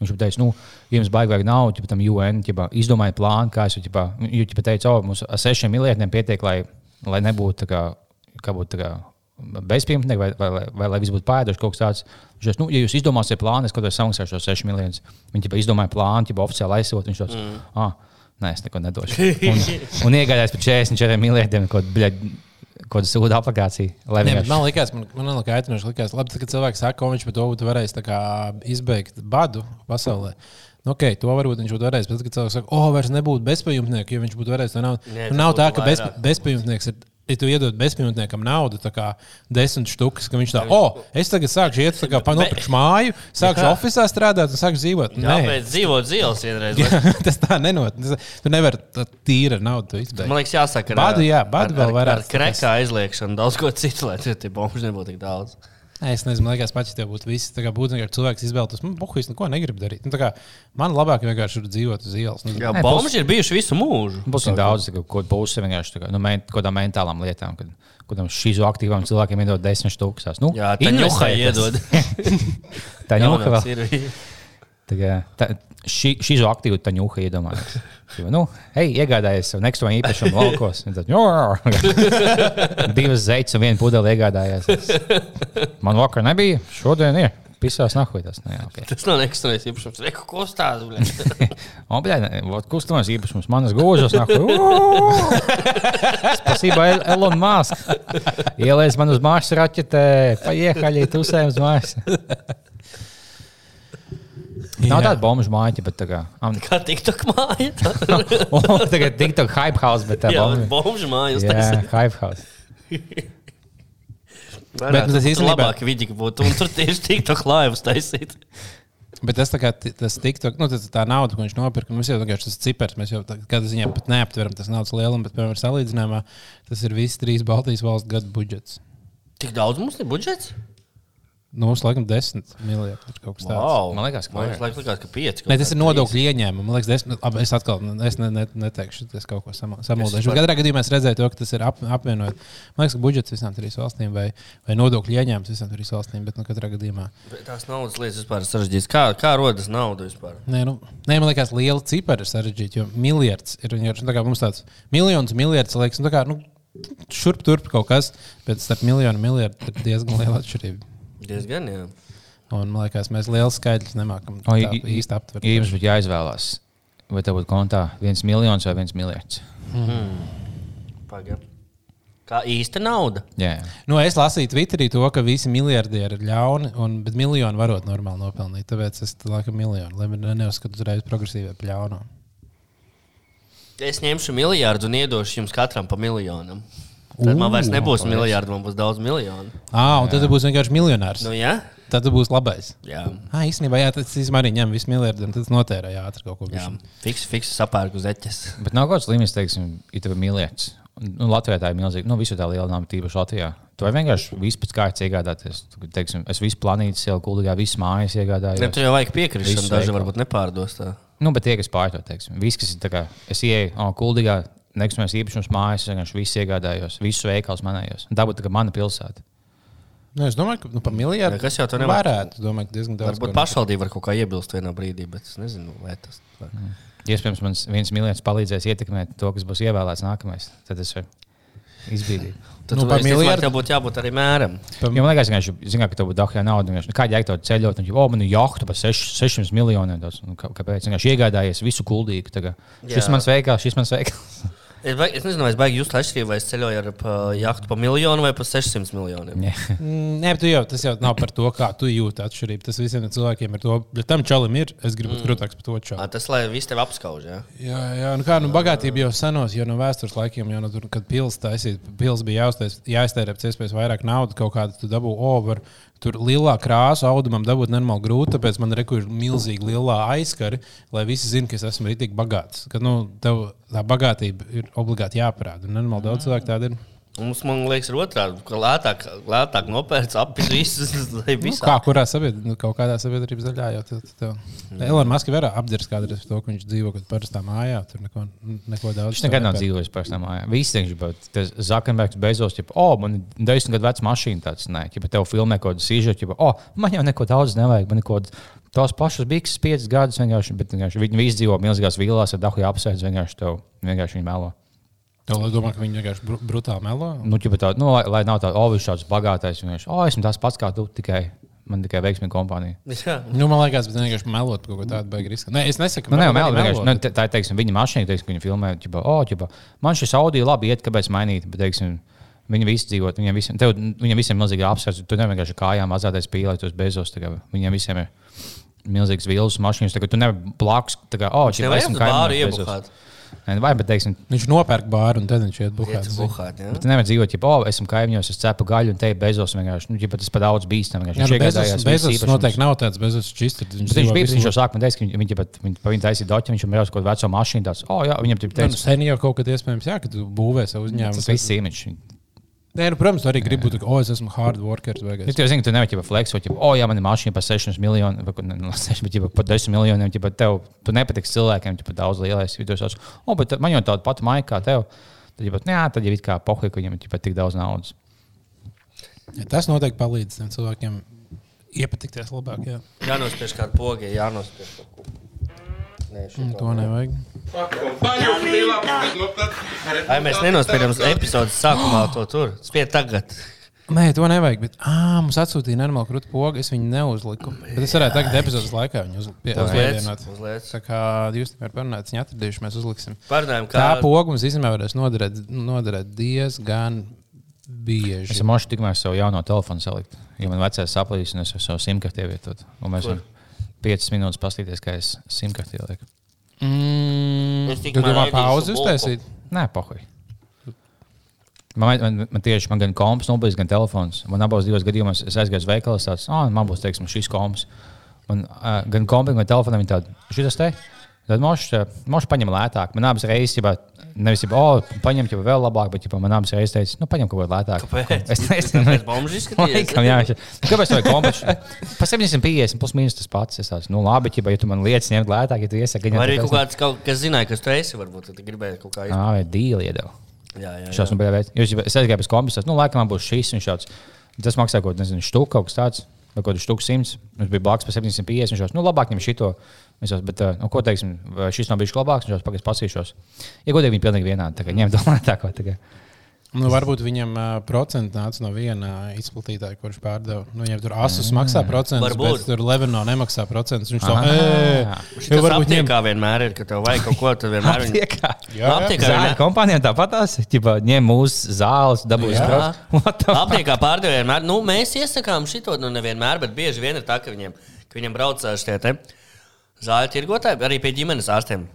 Viņš jau teica, nu, ja jums vajag naudu, tad tam UN ķipa, izdomāja plānu, kā es jau ķipa, jo, ķipa, teicu, o, mums ar sešiem miljardiem pietiek, lai, lai nebūtu tā kā, kā būtu tā kā bezpajumtnieki, vai, vai, vai, vai lai viss būtu pārēdoši kaut kas tāds. Viņš teica, nu, ja jūs izdomāsiet plānu, es kaut kādā samaksāšu šos 6 miljonus. Viņi ķipa, izdomāja plānu, jau oficiāli. Viņš teica, mm. ah, Nē, es neko nedošu. Un, un iegādājos par 44 miljardiem kaut kādu kaut lai Nē, bet vienkārši- man liekas, man, man liekas, aitinoši likās, labi, ka cilvēks saka, ka viņš par to būtu varējis izbeigt badu pasaulē. Nu, okay, to varbūt viņš būtu varējis. Bet, kad cilvēks saka, o, oh, vairs nebūtu bezpajumtnieku, jo viņš būtu varējis to naudu. Nē, Nu, nav tā, ka bez, bezpajumtnieks ir. Ja tu iedod bezpajumtniekam naudu, tā kā desmit štukas, ka viņš tā, o, oh, es tagad sākšu iet, kā panopirkšu māju, sākšu Jā. oficiālā strādāt un sākšu dzīvot. Kāpēc dzīvot dzīves vienreiz? tas tā nenotiek. Tu nevari ar naudu izbeigt. Man liekas, jāsaka, Badu, jā, badu vēl ar, varētu. ar krekā aizliekšanu daudz ko citu, lai tie bomži nebūtu tik daudz. Es nezinu, liekas, pats tev būtu viss. Tā kā būtu vienkārši cilvēks izvēlēties, man buļbuļs neko negrib darīt. Nu, kā man labāk vienkārši ir dzīvot uz ielas. Nu, Jā, bomži ir bijuši visu mūžu. Būs daudz, ko pusi vienkārši kā, nu, men, kaut kādām mentālām lietām, kad kādam šizoaktīvam cilvēkiem iedod desmit stūksās. Nu, Jā, tā investēties. iedod. Tā ir. Tā tā ņuha iedomājās. Jo, Nu, ej, iegādājies sev nekustamo īpašumu laukos. Tad, "Jo, divas zeitas un viena pudele iegādājies. Man vakar nebija, šodien ir. Pisās nahuitas. Nu, okay. Tas nav nekustamais īpašums. Reku kustās. O, bļā, vot kustamais īpašums manas gūžas. Spasībā El- Elon Musk. Ielēs man uz mājas raķetē, paiehaļī tusēm uz mājas. Nav tāda bomba māja, bet tā kā. am- Kā tiktok māja? Tagad TikTok hype house, bet tā bomba. bomži mājas. Jā, hype house. Bet, nu, tas īstenībā- labāk vidi būtu. Un tur tieši tiktok laivas taisīt. Bet tas, tā kā, tas TikTok, nu, tas, tā nauda, ko viņš nopirka, mums jau vienkārši tas cipars. Mēs jau kādā ziņā pat neaptveram tas naudas lielumu, bet, piemēram, salīdzinājumā tas ir viss trīs Baltijas valsts gadu budžets. Tik daudz mums ir budžets? Nu, mums laikam desmit miljardi ir kaut kas tāds. Wow. Man liekas, ka Man vairāk. liekas, ka pieci. Nē, tas ir nodokļu ieņēmumi. Man liekas, desmit, ab, es atkal nu, es ne, ne, neteikšu, tas kaut ko samuldēšu. par- Katrā gadījumā es redzēju to, ka tas ir ap, apvienot. Man liekas, ka budžets visām trīs valstīm vai, vai nodokļu ieņēmums visām trīs valstīm, bet nu, katrā gadījumā. Bet Tās naudas lietas vispār ir sarežģītas. Kā, kā rodas nauda vispār? Nē, nu, nē, man liekas, liela cipara ir sarežģīta, jo miljards ir vienkārši tā kā mums tāds miljons, miljards liekas, nu, tā kā, nu, šurp turp kaut kas, bet starp miljonu un miljardu ir diezgan liela atšķirība. Diezgan, jā. Un man liekas, mēs liels skaidrs nemākam O, tā īsti aptvert. Ja jums būtu jāizvēlās, vai tev būtu kontā viens miljons vai viens miljards? Pagaid. Kā īsta nauda? Jā, jā. Nu, es lasīju Twitterī to, ka visi miljardieri ir ļauni, un, bet miljonu varot normāli nopelnīt. Tāpēc es laikam miljonu, lai ne- neuzskatu uzreiz progresīvai par ļaunu. Es ņemšu miljardu un iedošu jums katram pa miljonam. Tad man vairs nebūs miljardu, man būs daudz miljonu. Ah, un tad tu būsi vienkārši miljonārs. Nu, jā? Tad tu būsi labais. Jā. Ah, īstenībā, jā, tas arī ņem visu miljardu, un tas notērē ātri kaut ko. jā. Fiks, fiks sapērku zeķes. Bet nav kaut kāds līmenis, teiksim, tev ir miljards. Nu, Latvijā tā ir milzīga. Nu, visur tā liela nama, tīpaši Latvijā. Tu vari vienkārši visu pēc kārtas iegādāties. Teiksim, es visu planītu, jau kuldīgā, visu mājas iegādājos. tur jau vajag piekrišanu, daži varbūt nepārdos tā. Nu, bet tie, kas pārto, teiksim, viss, kas ir tā kā, es ieeju, oh, kuldīgā, nekustamais īpašums mājas, es vienkārši visu iegādājos, visus veikals manējos. Un Tā mana pilsēta. Nu, es domāju, ka nu, par miljardu kas jau to nevar- varētu. Domāju, diezgan daudz. Varbūt pašvaldība var kaut kā iebilst vienā brīdī, bet es nezinu, vai tas tā. Iespējams, man viens miljards palīdzēs ietekmēt to, kas būs ievēlēts nākamais. Tad es varu izbīdīt. Tad Nu, par miljardu būtu jābūt arī mēram. Par- Jo man liekas, ka zina, ka tev būtu dahļā nauda. vienkārši, Nu, kā jēga tev ceļot, un jau, oh, man ir jahta par 600 miljoniem. Tas, kā- kāpēc? Viņš iegādājies visu kuldīgu. Šis mans veikals, šis mans veikals. Es, baig, es nezinu, vai es baigi just atšķirību, vai es ceļoju ar pa jahtu pa miljonu vai pa 600 miljoniem. Jā. Mm, Nē, bet tu jau, tas jau nav par to, kā tu jūti atšķirību. Tas visiem cilvēkiem ir to, bet tam čalim ir. Es gribu būt krūtāks par to čalu. Tas, lai viss tevi apskauž. Ja? Jā, jā, nu kā nu, bagātība jau senos, jau no vēstures laikiem, jau no tur, kad pilsēta taisīja, pilsēta bija jāiztērē pēc iespējas vairāk naudas, kaut kādu tu dabū over. Tur lielā krāsa audumam dabūt nenormāli grūti, tāpēc man ir milzīgi lielā aizskari, lai visi zinātu, ka es esmu rītīgi bagāts. Kad nu, tev tā bagātība ir obligāti jāparāda. Un Nenormāli daudz cilvēku tādu ir. Mums, man liekas, ir otrādi, ka lētāk, lētāk nopērts visus, lai Nu, kā kurā sabiedrībā, nu, kaut kādā sabiedrības daļā jau tādā. Elonas Maskis var apdzirst kādreiz to, ka viņš dzīvo parastā mājā. Tur neko, neko daudz. Viņš nekad nav dzīvojis par tām mājām. Visi teiks, ka Zakenbergs bezos, ja, oh, man ir desmit gadu veca mašīna. Tāds, nē, ja tev filmē kaut kādu sīžetu, ja, oh, man jau neko daudz nevajag. Man neko tās pašas bikses, piecas gadus vienkārši, bet vienkārši viņi visi dzīvo milzīgās vilās ar dahu apsēdz, vienkārši tev vienkārši viņi melo. Tev liekas, domā, ka viņi vienkārši br brutāli melo. Nu, ķipa tā, nu, lai, lai nav tāds, viņš tāds bagātais, vienkārši, oh, esmu tas pats kā tu, tikai man tikai veiksmīga kompānija. Jā. Nu, man liekas, tas vienkārši melot par kaut ko tādu beigas risku. Nē, es nesaku, Nu, vēl arī vienkārši, nu, melot, tā ir teiksim, viņa mašīna, teiksim, viņa filmē, ķipa, oh, ķipa, man šis audio labi iet, kāpēc mainīt. Bet, teiksim, Viņi visi dzīvo, viņiem visiem, tev, viņiem visiem ir milzīgi apsvērts. Tu nevari vienkārši kājām azāties pīlēt uz bezos. Viņiem visiem ir milzīgs vilnas mašīnas. Tagad tu nevari blakus, tā kā, oh, šī iebuhāt. Nē, vai, bet, teiksim, Viņš nopērk bāru un tad viņš iet buhāt. buhāt, jā. tu nevari dzīvot, ja, oh, esmu kaimiņos, es cepu gaļu un te ir bezos. Vienkārši, nu, ja tas pat daudz bīstam. vienkārši. Jā, Viņš nu, iegādājās bezos, bezos noteikti nav tāds bezos čistrs. Bet Viņš bija viņš jau sākumā teica, ka viņi, pat- viņi, taisīja doķi, viņš jau brauc kaut kādu veco mašīnu. Tāds, oh, jā, viņam Nu, teica, sen jau kaut kad iespējams, jā, ka tu būvē savu uzņēmumu. tas viss imidžs. Nē, nu, protams, arī gribi būt, o, es esmu hard worker. Ja tu zini, tu nevari jau flexot, ja, oh, jā, man ir mašīna par 6 miljoniem, vai no 6, bet jau par 10 miljoniem, ja tev tu nepatiks cilvēkiem, ja daudz lielais vidus. O, bet man jau tāda pati maika kā tev. Tad, ja, pat, jā, tad jau ir kā pohli, ka viņam ir tik daudz naudas. Ja, tas noteikti palīdz tiem cilvēkiem iepatikties labāk. Jā. Jānospiež kādu pogu, jānospiež kaut ko. Nē, šito. To nevajag. Ai, mēs nenospiežam epizodes sākumā to tur. Spied tagad. Nē, to nevajag. Bet, ah, mums atsūtīja normāli krūti pogu. Es viņu neuzliku. Bet es varētu tagad epizodes laikā viņu uz- pie- Uzliec, uzpievienot. uzliec. Tā kā jūs nevarat parunāt, viņi atradījuši, mēs uzliksim. Parunājam, kā Tā poga mums īstenībā varēs noderēt, noderēt diezgan bieži. Es domāju, ka tikmēr savu jauno telefonu salikt. Ja man vecais saplīs, un es savu simkarti ievietot. Un mēs Kur? varam 5 minūtes paskatīties, kā es simkarti ielieku. Mm, Es tu tikmēr domā ēdīšu pauzi uztaisīt? Nē, pohli. Man, man, man tieši man gan komps, nobijis, gan telefons. Man abos divos gadījumos es aizgāju uz veikalu, tāds, ah, man būs, teiksim, šis komps. Man uh, gan kompam, gan telefonam ir tāds, šis te. Tad mošs paņem lētāk. Man abas reizes, ja nevis, ja, oh, paņem jau vēl labāk, bet, ja man abas reizes teica, nu, paņem kaut ko lētāk. Kāpēc? Es nezinu, Pēc bombžu izskatījies? Laikam, jā, viņš- Nu, kāpēc tā ir kompānija? Pa 750 plus mīnus tas pats. Es tās, nu, labi, ja, ja tu man lietas ņemt lētāk, ja tu iesaki, Vai arī kaut kāds, kaut, kas zināja, kas tu esi, varbūt tad gribēji kaut kā izdarīt. Ā, vai dīli iedeva. Jā, jā, Šāds jā. nu bija. Jūs, es aizgāju pēc kompānijas, nu, laikam, man būs šis un šāds. Tas maksā kaut nezinu, štuku kaut kas tāds. Vai kaut kāds štuks simts. Mums bija blakus par 750. Šos, nu, labāk ņem šito. Jau, bet, ā, nu, ko teiksim, šis nav bijis labāks, un šos pagaidām pasīšos. Ja godīgi, viņi pilnīgi vienādi. Kā ņem to lētāko. tā kā. Nu, varbūt viņam uh, procents nāca no viena izplatītāja, kurš pārdeva. Nu, ja tur asus maksā procentus, Varbūt. bet tur Levino nemaksā procentus, viņš to Šis jau varbūt ņem. aptiekā vienmēr ir, ka tev vajag kaut ko, tad vienmēr. Aptiekā. Jā, jā. Aptiekā Zāļu vienmēr... kompānijām tāpatās, ja ņem mūsu zāles, dabūs fuck? Aptiekā pārdevēja vienmēr. Nu, mēs iesakām šo, nu, nevienmēr, bet bieži vien ir tā, ka viņiem, ka viņiem brauc ā, šie te zāļu tirgotāji, arī pie ģimenes ārstiem.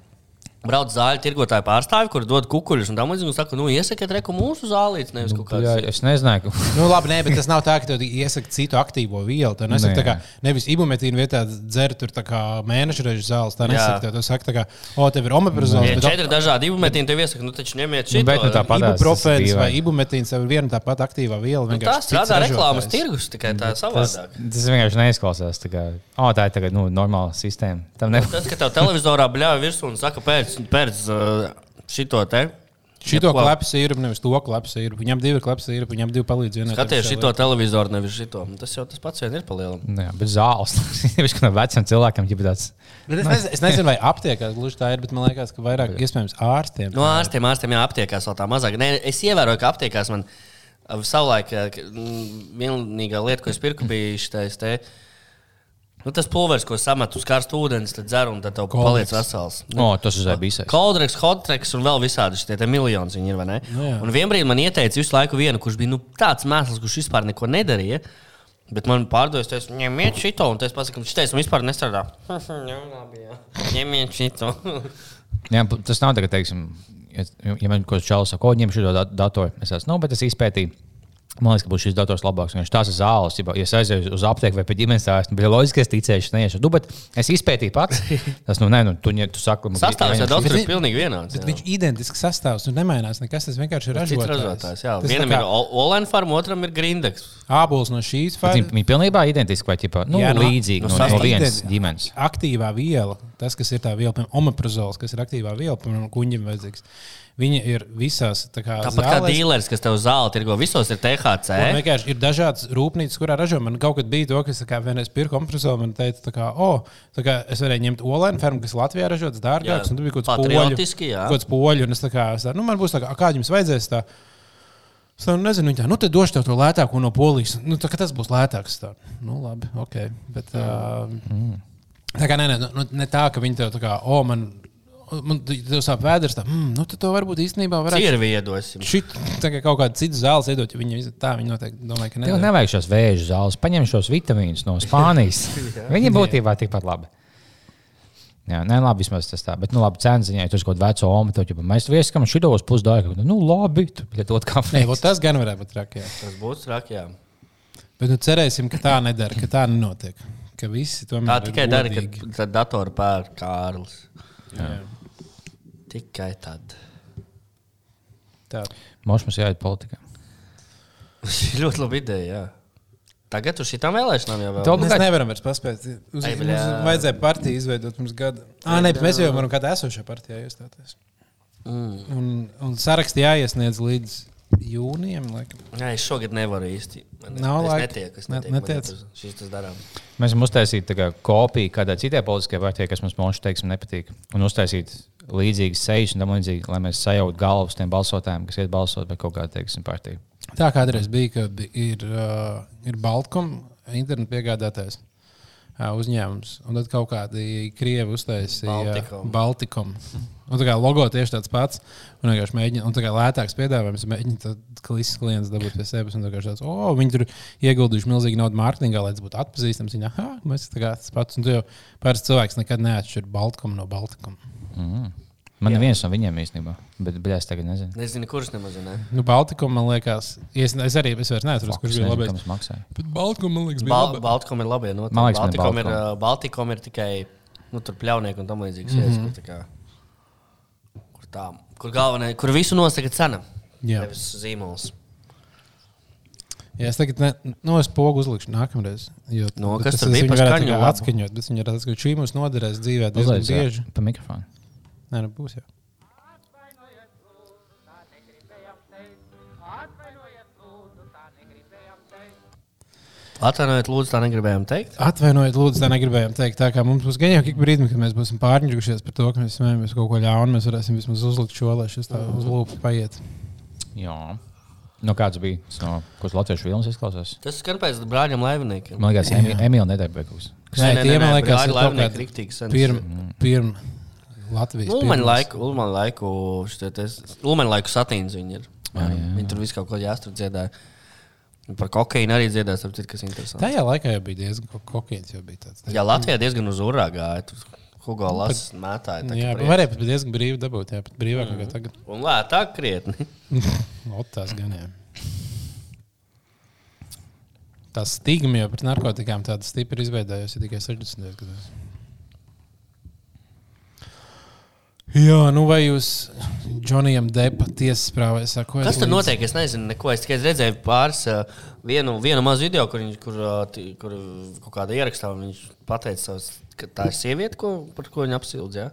Brauc zāļu tirgotāju pārstāvi, kur dod kukuļus un līdzīgi. un Saka, nu, iesakiet, reku mūsu zālītes, nevis kaut Jā, kādas. es nezināju, ka. Nu, labi, nē, bet tas nav tā, ka tev iesaka citu aktīvo vielu. Tā nesaka, tā kā, nevis ibumetīna vietā dzer tur tā kā mēneša reizes zāles. Tā Jā. nesaka, tev, tev saka, tā kā, o, tev ir omeprazols. Ja bet četri dažādi ibumetīni tev iesaka, nu, taču ņemiet Nu, šito. bet nu tā padās, tas ir Ibuprofēns vai ibumetīns ir viena tā pati aktīvā viela. Nu, tā strādā reklāmas tirgus, tikai tā Tas, savādāk. tas vienkārši neizklausās. Tā, kā, oh, tā ir tagad, nu, normāla sistēma. Tas, ka tev televizorā bļauj virsū un saka, pēc, pēc uh, šito te. Šito Jebko. klepu sīrupu, nevis to klepu sīrupu. Viņam divi klepu sīrupi, viņam divi palīdz. vienai Skaties šito televizoru, nevis šito. Tas jau tas pats vien ir palielinājums. Nu Jā, bet zāles. Viņš kā no veciem cilvēkiem jau tāds. Bet es, nezinu, es nezinu, vai aptiekā gluži tā ir, bet man liekas, ka vairāk iespējams ārstiem. No ārstiem, ārstiem jā, aptiekās vēl tā mazāk. Nē, es ievēroju, ka aptiekās man uh, savulaik uh, mm, vienīgā lieta, ko es pirku, bija šis te. Nu, tas pulveris, ko samet uz karstu ūdeni, tad dzer un tad tev Koldreks. paliek vesels. O, tas uzreiz bija. Koldreks, hotreks un vēl visādi šie te miljoni viņi ir, vai ne? Nu jā. un vienbrīd man ieteica visu laiku vienu, kurš bija nu, tāds mēsls, kurš vispār neko nedarīja. Bet man pārdevis, tas ņemiet šito, un es pasaku, šis man vispār nestrādā. Jā, labi, jā. Ņemiet šito. Jā, tas nav tā, ka, teiksim, ja, ja man kaut kas čels saka, ko ņem šo dat datoru, es esmu, nu, bet es izpētīju. Man liekas, ka būs šis dators labāks. Viņš tās ir zāles. Ja es aizēju uz aptieku vai pie ģimenes ārsta, bija loģiski, ka es ticēju, ka neiešu. Nu, bet es izpētīju pats. Tas, nu, nē, nu, tu, ņem- tu saki, man Sastāvs jau daudz ir pilnīgi vienāds. Viņš ir identisks sastāvs, tur nemainās nekas. Tas vienkārši ir ražotājs. ražotājs. Jā. Tas Vienam tā ir kā Olēna farma, otram ir Grindeks. ābols no šīs Viņi, farmas. viņi pilnībā identiski vai ķipa, nu, Jā, jā, nu, līdzīgi nu, no, no sastāv- vienas ģimenes. Aktīvā viela, tas, kas ir tā viela, piemēram, omeprazols, kas ir aktīvā viela, piemēram, kuņģim vajadzīgs. Viņa ir visās tā kā Tāpat kā zālēs. dīlers, kas tev zāli tirgo, visos ir THC. Un vienkārši ir dažādas rūpnīcas, kurā ražo. Man kaut kad bija to, kas kā vienreiz pirka kompresoru. Man teica, tā kā, oh, tā kā es varēju ņemt olēnu fermu, kas Latvijā ražotas dārgāks. Jā, Un tur bija kaut poļu. patriotiski, jā. Kaut kāds poļu. Un es tā kā, es tā, nu, man būs tā, kā, "A, kā jums vajadzēs tā. Es tā, nu, nezinu, viņa tā, nu, tad došu tev to lētāko no polijas. Nu, tā, tas būs lētāks. Tā. Nu, labi, ok. Bet, uh, mm. Tā kā nē, nē, nu, ne tā, ka viņi tev tā kā, o, man, man tev sāp vēders, tā, mm, nu, tad to varbūt īstenībā varētu. Cievi iedosim. Šit, tā kā kaut kāda cita zāles iedot, ja viņi tā, viņi noteikti domāja, ka Tev nē. nevajag šos vēža zāles, paņem šos vitamīnus no Spānijas. Viņi būtībā tikpat labi. Jā, nē, labi, vismaz tas tā. Bet, nu, labi, cenas ziņā, ja tu esi kaut kāda veca oma, tad jau mēs vieskam šitos pusdāju. Nu, labi, tu lietot Nē, kafiju. vot tas gan varētu būt traki. jā. Tas būs traki. jā. Bet nu, cerēsim, ka tā nedara, ka tā nenotiek. Ka visi tomēr Tā ir tikai dara, kad tad datoru pērk Kārlis. Jā. Tikai tad. Tā. Mums mums jāiet politikā. Šī ir ļoti laba ideja. Jā. Tagad uz šitām vēlēšanām jau vēl. Mēs nevaram vairs paspēt. Uz, Ai, mums vajadzēja partiju izveidot pirms gada. Ah, nē, bet mēs jau varam kādā esošajā partijā iestāties. Mm. Un, un saraksts jāiesniedz līdz jūnijam. Laikam. Jā, es šogad nevaru īsti. Man Nav es laika. netieku, es Ne- netieku, netiec. tas- Šis tas darām. Mēs varam uztaisīt tā kā kopiju kādai citai politiskajai partijai, kas mums moši teiksim, nepatīk. Un uztaisīt līdzīgas sejas un tam līdzīgi, lai mēs sajautu galvas tiem balsotājiem, kas iet balsot par kaut kādu teiksim, partiju. Tā kādreiz bija, kad ir, uh, ir Baltkom internetu piegādātājs. Uzņēmums, un tad kaut kādi krievi uztaisīja. Baltikom. Un tā kā logo tieši tāds pats, un vienkārši mēģina, un tā kā lētāks piedāvājums, mēģina tad klises klients dabūt pie sevis. un tā kā tāds, Oh, viņi tur ieguldījuši milzīgi naudu mārketingā, lai tas būtu atpazīstams. Viņa, ah, mēs tā kā tas pats, un tu jau parasti cilvēks nekad neatšķir Baltkom no Baltikom. Mm. Man ir viens no viņiem īstenībā, bet es tagad nezinu. Nezinu, kurš nemaz ne. Nu, Baltikom, man liekas, es, es arī es vairs neatceros, kurš bija kam tas maksāja. Bet Baltikom, man liekas, bija Bal labais. Baltikom ir labi. No, Man liekas, man ir Baltikom, ir, Baltikom. Baltikom ir tikai nu, tur pļaunieki un tam līdzīgas Mhm. lietas. Kur, tā kā- kur, tā, kur galvenais, kur visu nosaka cena. Jā. Nevis zīmols. Jā, es tagad, ne, nu, es pogu uzlikšu nākamreiz. Jo, Nu, bet kas tas- tad es bija viņu varētu? Atskaņot, bet viņi ir ka šī mums noderēs dzīvē diezgan bieži. pa mikrofonu. Nē, nu būs jau. Atvainojiet, lūdzu, tā negribējām teikt. Atvainojiet, lūdzu, tā negribējām teikt. Tā kā mums būs gan jau ik brīdi, kad mēs būsim pārņķušies par to, ka mēs smējamies kaut ko ļaunu, mēs varēsim vismaz uzlikt šo, lai šis tā uz lūpu paiet. Jā. No kāds bija? Tas No, kurš latviešu filmas izklausās? Tas skan pēc brāļiem Laiviniekiem. Man liekas, Emi- Emīļa nedarbēkus. Nē, tie man liekas, brāļi ir kaut Laivinieki kādi riktīgi sen. Pirm, pirm Latvijas. Ulmaņa pirmās. Laiku, Ulmaņa laiku, šitie- Ulmaņa laiku satīns viņi ir. Jā, jā. Viņi tur visu kaut ko jāstur dziedāja. Par kokaīnu arī dziedāja, starp citu, kas ir interesanti. Tajā laikā jau bija diezgan ko- kokaīns. jau bija tāds. Jā, Latvijā diezgan uz urā gāja. Hugo Lass mētāja. tā kā Jā, bet varēja pat diezgan brīvi dabūt. Jā, pat brīvāk nekā tagad. Un lētāk krietni. Ot, tās gan jā. Tā stigma jau pret narkotikām tāda stipri izveidojusies tikai 60. gados. Jā, nu vai jūs Džonijam Depa tiesas prāvā sakojat? Kas tur notiek? Es nezinu, neko. Es tikai redzēju pāris uh, vienu, vienu mazu video, kur, viņš, kur, ti- kur kaut kāda ierakstā viņš pateica, ka tā ir sieviete, ko, par ko viņa apsildz. Ja?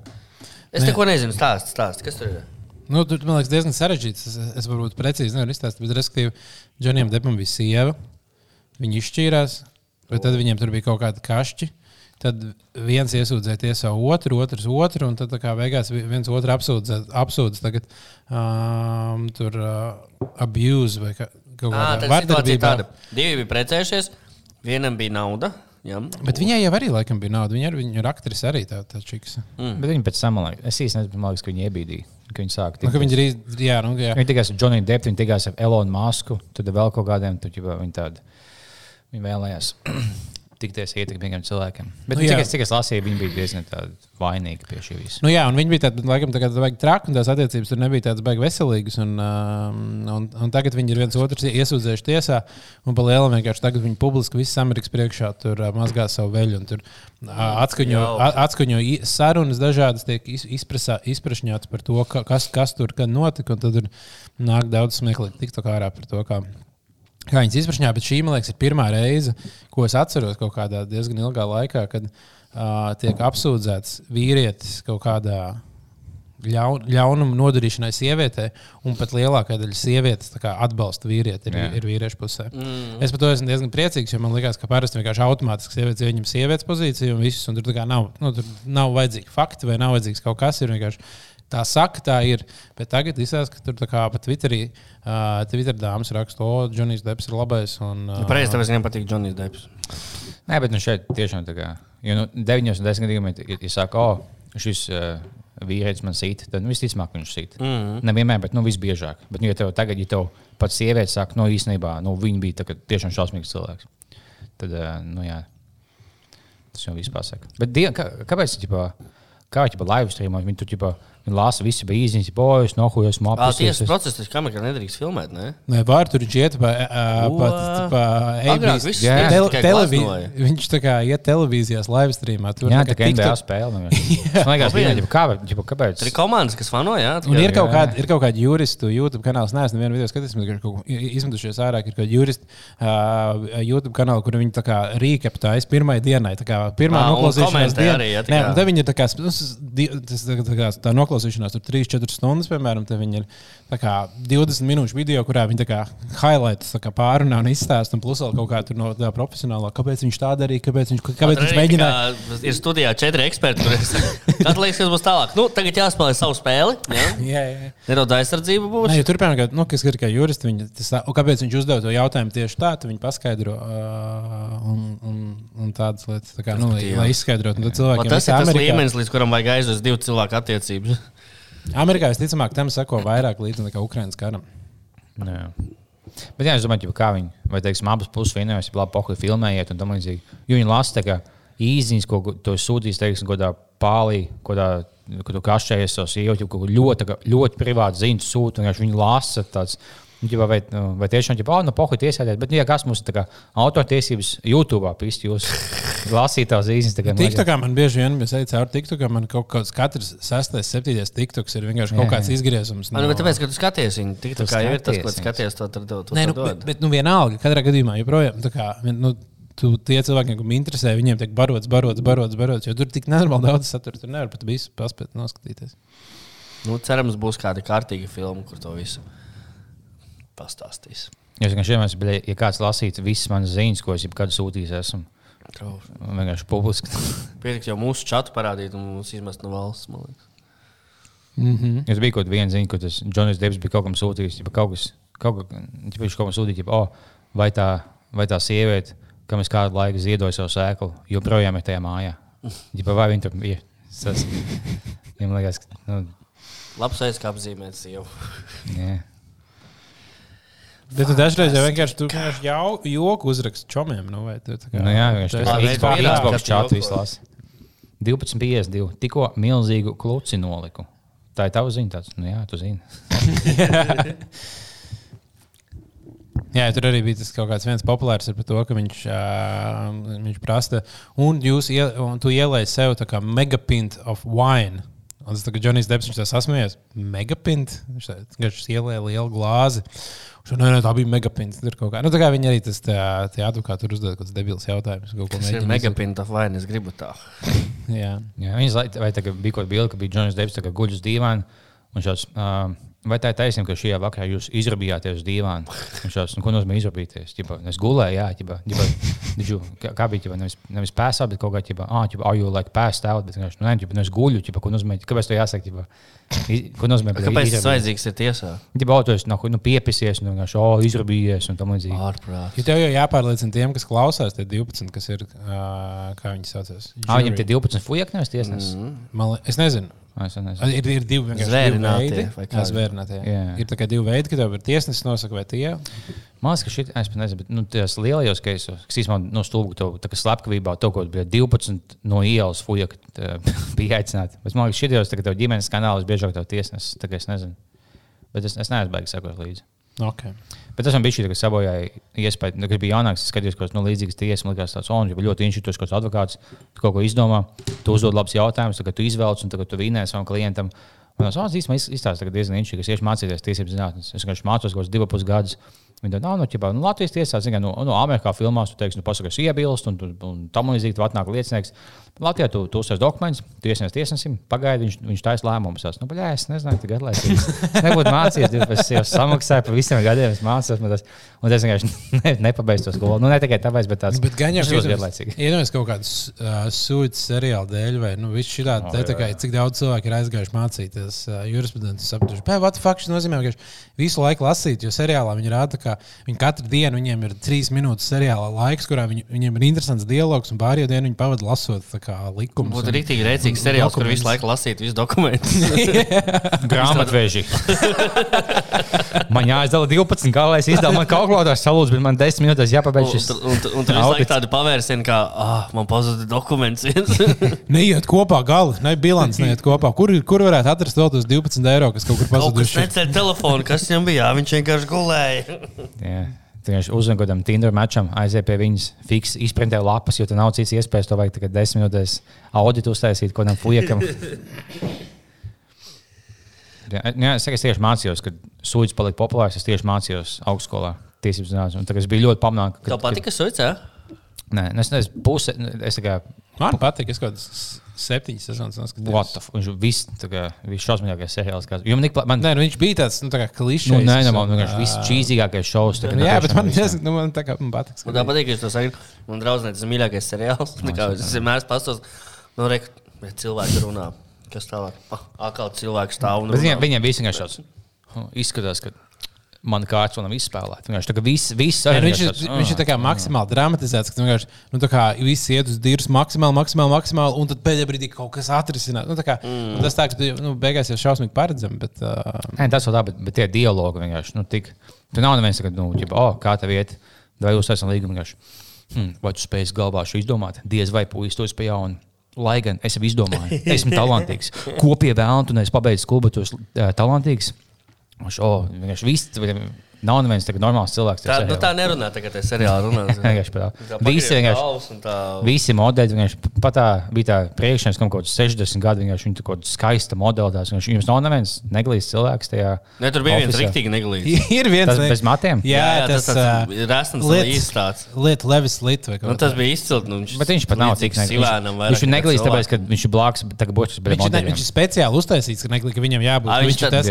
Es Nē. neko nezinu. Stāst, stāst, kas tur ir. Nu, tur man liekas, diezgan sarežģīts. Es, es varbūt precīzi nevaru izstāstīt, bet respektīvi, Džonijam Depam bija sieva. Viņi izšķīrās, bet tad viņiem tur bija kaut kādi kašķi. Tad viens iesūdzēja tiesā otru, otrs otru, un tad tā kā beigās vi- viens otru apsūdz, apsūdz tagad um, tur uh, abuse vai kā, kaut vardarbībā. tāda. Divi bija precējušies, vienam bija nauda. Jā. Bet viņai jau arī laikam bija nauda. Viņa, arī, viņa ir aktrise arī tā, tā čiks. Mm. Bet viņi pēc tam, man liekas, es man liekas, ka viņi iebīdīja. Ka viņi sāka Nu, ka viņi ir, iz- jā, nu, jā. Viņi tikās ar Džoniju Deptu, viņi tikās ar Elonu Masku, tad vēl kaut kādiem, tad jau viņi tādi, viņi vēlējās tikties ar ietekmīgiem cilvēkiem. Bet Nu, nu, cik, es, cik es lasīju, viņi bija diezgan vainīgi pie šī visa. Nu, jā, un viņi bija tādi, laikam, tā kā tādi traki, un tās attiecības tur nebija tādas beigas veselīgas. Un, um, un, un tagad viņi ir viens otru iesūdzējuši tiesā, un pa lielam vienkārši tagad viņi publiski visas Amerikas priekšā tur uh, mazgā savu veļu. un Tur uh, atskaņo, atskaņo sarunas dažādas, tiek iz- izpresā- izprašņotas par to, ka, kas, kas tur kad notika. un Tad tur nāk daudz smieklīgi tikt ārā par to. Kā, Kā viņas izpratņā, bet šī, man liekas, ir pirmā reize, ko es atceros kaut kādā diezgan ilgā laikā, kad uh, tiek apsūdzēts vīrietis kaut kādā ļaun, ļaunuma nodarīšanai sievietei, un pat lielākā daļa sievietes atbalsta vīrieti, ir, Jā. ir vīriešu pusē. Mm. Es par to esmu diezgan priecīgs, jo man liekas, ka parasti vienkārši automātiski sievietes ieņem sievietes pozīciju un visus, un tur nav, nu, tur nav vajadzīgi fakti vai nav vajadzīgs kaut kas. Ir vienkārši Tā saka, tā ir. Bet tagad izsaka, ka tur tā kā pat Twitterī, uh, Twitter dāmas raksta, o, Džonijs Deps ir labais. Un, uh, Pareizi, tāpēc viņam patīk Džonijs Deps. Nē, bet nu šeit tiešām tā kā. Jo nu, 9 no 10 gadījumos, ja, ja saka, o, šis uh, vīrietis man sīt, tad nu, visticamāk viņš sīt. Mm -hmm. Nevienmēr, bet nu, visbiežāk. Bet, nu, ja tev tagad, ja tev pats sieviete saka, no īstenībā, nu, viņa bija tā, tiešām šausmīgs cilvēks, tad, nu, jā, tas jau viss pasaka. Bet kā, kāpēc, ģipā, kā viņi live streamā, viņi tur, ģipā, viņi lasa, visi bija īziņas, bojas, nohujas, mapes. tiesas process, tas kamerā nedrīkst filmēt, ne? Nē, var tur iet pa, pa, pa ABC. Jā. tikai Tele, televi glaznoja. viņš tā kā iet televīzijās, live streamā. Tur Jā, tā kā NBA spēle. Es liekas, kā, ģipā, kāpēc? Tur ir komandas, kas fano, jā. Un ir kaut, jā. kāda, ir kaut kāda juristu YouTube kanāls, neesmu nevienu video skatījis, bet izmetušies ārā, ir kaut kāda juristu YouTube kanāla, kur viņi tā kā rīkaptājas pirmai dienai. Tā kā pirmā noklausīšanās un tad viņi ir tā kā, nu, tas, tā, tā, kā, tā noklausīšanās tur 3-4 stundas, piemēram, viņi ir tā kā 20 minūšu video, kurā viņi highlights pārunā un izstāsta, un plus vēl kaut kā tur no tā profesionālā, kāpēc viņš tā darīja, kāpēc viņš, kāpēc viņš mēģināja. Ir studijā četri eksperti, kuriem tad liekas, kas būs tālāk. Nu, tagad jāspēlē savu spēli. Jā? Jā, jā. Nedaudz aizsardzība būs. Nē, turpināt, ka, nu, kas ir kā juristi, viņi, tas, kāpēc viņš uzdeva to jautājumu tieši tā, viņi paskaidro uh, un, un, un tādas lietas, tā kā, nu, lai, lai izskaidrotu. Tas ir tas līmenis, līdz kuram vajag aizvest divu cilvēku attiecības. Amerikā visticamāk tam sako vairāk līdzi nekā Ukraiņas karam. Jā. Bet jā, es domāju, ģipa, kā viņi, vai teiksim, abas puses vienojas, ja labi pohuļ filmējiet un tam līdzīgi. Jo viņi lasa kā īziņas, ko to sūtīs, teiksim, kādā pālī, kādā, kad tu kašķējies savus iejautības, kaut ko ļoti, ļoti privāti ziņas sūta, un viņi lasa tāds. Nu, ģipa, Vai, nu, vai tiešām tā, oh, no pohuļ tiesāties, bet, nu, ja kas mums ir tā kā autortiesības YouTube, pīsti jūs lasīt tās īziņas, tā kā nu, Tik tā kā man bieži vien bija teicis, ar TikTokā man kaut kāds katrs sestais, septītais TikToks ir vienkārši kaut Jā, kāds jā. izgriezums. Man, bet tāpēc, ka tu skaties viņu, tik tā Tu kā jau ir tas, ko skaties to tur dod. Nē, nu, bet, bet nu, vienalga, katrā gadījumā joprojām. tā Kā, nu, Tu, tie cilvēki, kuriem interesē, viņiem tiek barots, barots, barots, barots. Jo tur tik nenormāli daudz satura. Tur nevar pat visu paspēt noskatīties. Nu, cerams, būs kāda kārtīga filma, kur to visu pastāstīs. Es vienkārši bļa, ja kāds lasītu visas manas ziņas, ko es jebkad sūtījis, esmu Trauši. vienkārši publiski. Pietiek jau mūsu čatu parādīt un mūs izmest no valsts. man. Mm -hmm. Es biju kaut kādā ziņa, ko tas Džonijs Debs bija kaut kam sūtījis. Ģipa, kaut kas, kaut kā, ģipa, viņš kaut kam sūtīja, ģipa, oh, vai, tā, vai tā sieviete, kam es kādu laiku ziedoju savu sēklu, joprojām ir tajā mājā. Ģipa, vai viņa tur ir? Tas, viņam liekas, ka, nu, Labs apzīmēt sievu. jā. Bet tu dažreiz jau vienkārši tu vienkārši jau joku uzrakst čomiem. Nu, vai tu tā kā- Nu, jā, viņš mēs Xbox, joko. lasa. 12,52. Tikko milzīgu kluci noliku. Tā ir tava ziņa. Tāds, nu, jā, tu zini. Jā, tur arī bija tas kaut kāds viens populārs ir par to, ka viņš, uh, viņš prasa, un, jūs ie, un tu ielēji sev tā kā megapint of wine. Un tas tā kā Džonijs Deps, viņš tā sasmējās, megapint, viņš tā viņš ielēja lielu glāzi. Viņš nē, nē, tā bija megapint. Tur kaut kā, nu tā kā viņi arī tas tā, tie advokāti tur uzdod kaut kāds debils jautājums. Kaut ko Tas ir mēģina megapinta vai ne? Es gribu tā. Jā. Jā, viņas vai tā kā bija kaut kāda bilde, ka bija Džons Debs guļ uz dīvāna. un šāds, uh, Vai tā ir taisnība, ka šajā vakarā jūs izrabījāties uz dīvāna? Un šāds, nu, ko nozīmē izrabīties? Ķipa, es gulēju, jā, ķipa, ķipa, diģu, kā, bija, ķipa, nevis, nevis pēsā, bet kaut kā, ķipa, ah, are you like pēst out, bet vienkārši, nu, nē, ķipa, nu, es guļu, ķipa, ko nozīmē, kāpēc to jāsaka, ķipa, ko nozīmē, Kāpēc tas vajadzīgs ir tiesā? Ķipa, o, tu esi, nu, nu piepisies, nu, vienkārši, o, izrabījies, un tam līdzīgi. Ārprāt. Ja tev jau jāpārliecina tiem, kas klausās, tie 12, kas ir, uh, kā viņi saucās. Ah, viņam tie Jury. 12 fujak nevis tiesnesis. Mhm. Man li- Es nezinu. Es nezinu. Ir, ir divi vienkārši. Jā. Ir tikai divi veidi, ka tev ir tiesnesis nosaka, vai tie. Liekas, ka šī es pat nezinu, bet nu, tajos lielajos keisos, kas īstenībā no stūra to slepkavībā, to kaut kādā 12 no ielas fuja, kad bija aicināti. Bet man liekas, tā kā tev ģimenes kanālos biežāk tev tiesnesis, kā es nezinu. Bet es, es neesmu baigts sekot līdzi. Okay. Bet tas man bija šī tā kā sabojāja iespēja, nu, kad bija jaunāks, es skatījos, ka no līdzīgas tiesas, man liekas, tāds, un ja ļoti inšitūts, kāds advokāts, tu kaut ko izdomā, tu uzdod labus jautājumus, tad tu izvelc un tagad tu vinē savam klientam. Man tas īstenībā izstāsta diezgan inšitūts, kas ieši mācīties tiesību zinātnes. Es vienkārši mācos kaut kādus divus pus gadus. Viņa tā nav no ķipā. Nu, Latvijas tiesā, mērā, no, no Amerikā filmās, tu teiksi, nu, pasaki, es iebilstu, un, un, un tam līdzīgi tu atnāk liecinieks. Latvijā tu, tu uzsver dokumentus, tu iesniedz tiesnesim, pagaidi, viņš, viņš taisa lēmumus. Es, nu, bļā, es nezināju, ka garlaicīgi. Es nebūtu mācījies, es jau samaksāju par visiem gadiem, es mācījos, tas, un es vienkārši ne, nepabeidzu to skolu. Nu, ne tikai tāpēc, bet tāds Bet tas ļoti garlaicīgi. Iedomājieties kaut kādu uh, sūdu seriālu dēļ, vai nu, viss šī tāda, tā, tā kā, cik daudz cilvēku ir aizgājuši mācīties uh, jurisprudences sapratuši. Pēc what the fuck šis nozīmē, ka visu laiku lasīt, jo seriālā viņi rāda, ka viņi katru dienu viņiem ir trīs minūtes seriāla laiks, kurā viņi, viņiem ir interesants dialogs, un pārējo dienu viņi pavada lasot tā kā, likumus. Būtu rīktīgi rēcīgs seriāls, kur visu laiku lasītu visu dokumentus. Grāmatveži. man jāizdala 12, kā lai es izdalu. Man kalkulators salūdz, bet man 10 minūtes jāpabeidz Un, šis. un, un, un tur visu laiku tādu pavērsienu, kā ah, man pazuda dokuments. viens." Neiet kopā gala, ne bilants neiet kopā. Kur, kur varētu atrast vēl tos 12 eiro, kas kaut kur Kaut kas pazuduši? necēla telefonu, kas viņam bija. Jā, viņš vienkārši gulēja. Jā. Viņš uzzina, ka tam Tinder mačam aiziet pie viņas, fiks, izprintē lapas, jo tur nav cits iespējas. To vajag tikai desmit minūtēs auditu uztaisīt, ko tam fujekam. Jā, jā, es, es tieši mācījos, kad sūdzes palika populārs. Es tieši mācījos augstskolā, tiesības zinātnē. Un tagad es biju ļoti pamanāts. Tev patika suicē? Nē, es nezinu, puse. Es kā, Man patīk, es kaut kādas septiņas sezonas what noskatījos. the fuck? Viņš viss, tā kā, viss šausmīgākais seriāls. Kāds. Jo man, nik- man, Nē, nu, viņš bija tāds, nu, tā kā klišejs. nu, nē, nē, man un, vienkārši viss čīzīgākais šovs. tā kā Nu, jā, bet man, nezinu, nu, man tā kā man patīk. Man tā patīk, ka jūs to sakat. Man draudzene tas ir mīļākais seriāls. Tā kā Es vienmēr pastos, nu, re, cilvēki runā. Kas tālāk? Ah, Atkal cilvēks stāv un. Viņiem, viņiem visi vienkārši tāds hu, izskatās, ka man kārtas vēl nav izspēlēta. Vienkārši tā kā viss, viss Nē, arī nu, viņš, ir, tāds, viņš ir tā kā maksimāli dramatizēts, ka vienkārši nu, tā kā viss iet uz dīras maksimāli, maksimāli, maksimāli, un tad pēdējā brīdī kaut kas atrisinās. Nu, tā kā, mm. Tas tā, ka tu nu, beigās jau šausmīgi paredzami, bet uh, Nē, tas vēl tā, bet, bet tie dialogi vienkārši. Nu, tik, tur nav neviens, ka, nu, ķipa, oh, kā tev iet, vai jūs esat līguma vienkārši. Hmm, vai tu spēj galvā šo izdomāt? Diez vai puisis to spēj jaunu. Lai gan es jau izdomāju, esmu talantīgs. Ko pie vēlna, tu neesi pabeidzis skolu, bet tu esi uh, talantīgs. Viņš, oh, vienkārši viss, nav neviens tāds normāls cilvēks. Tā, nu, tā nerunā tagad, tas seriāls runā. Vienkārši par tā. Tā Visi vienkārši. tā. Visi modeļi, vienkārši pat tā bija tā priekšnieks, kam kaut kāds 60 gadi, vienkārši viņa kaut kāda skaista modeļa. tās vienkārši Jums nav neviens neglīts cilvēks tajā. Ne, tur bija viens ofisā. rīktīgi neglīts. ir viens Tas bez matiem? Jā, jā, tas tas uh, ir lietas- īstāts. Lieta Levis Lit vai Nu, tas bija izcils. Nu, viņš, Bet viņš pat nav tik neglīts. Viņš ir neglīts, tāpēc, ka viņš ir bet tagad būs bez Viņš, ir ne, modeļiem. viņš ir speciāli uztaisīts, ka, viņam jābūt. Viņš ir tas-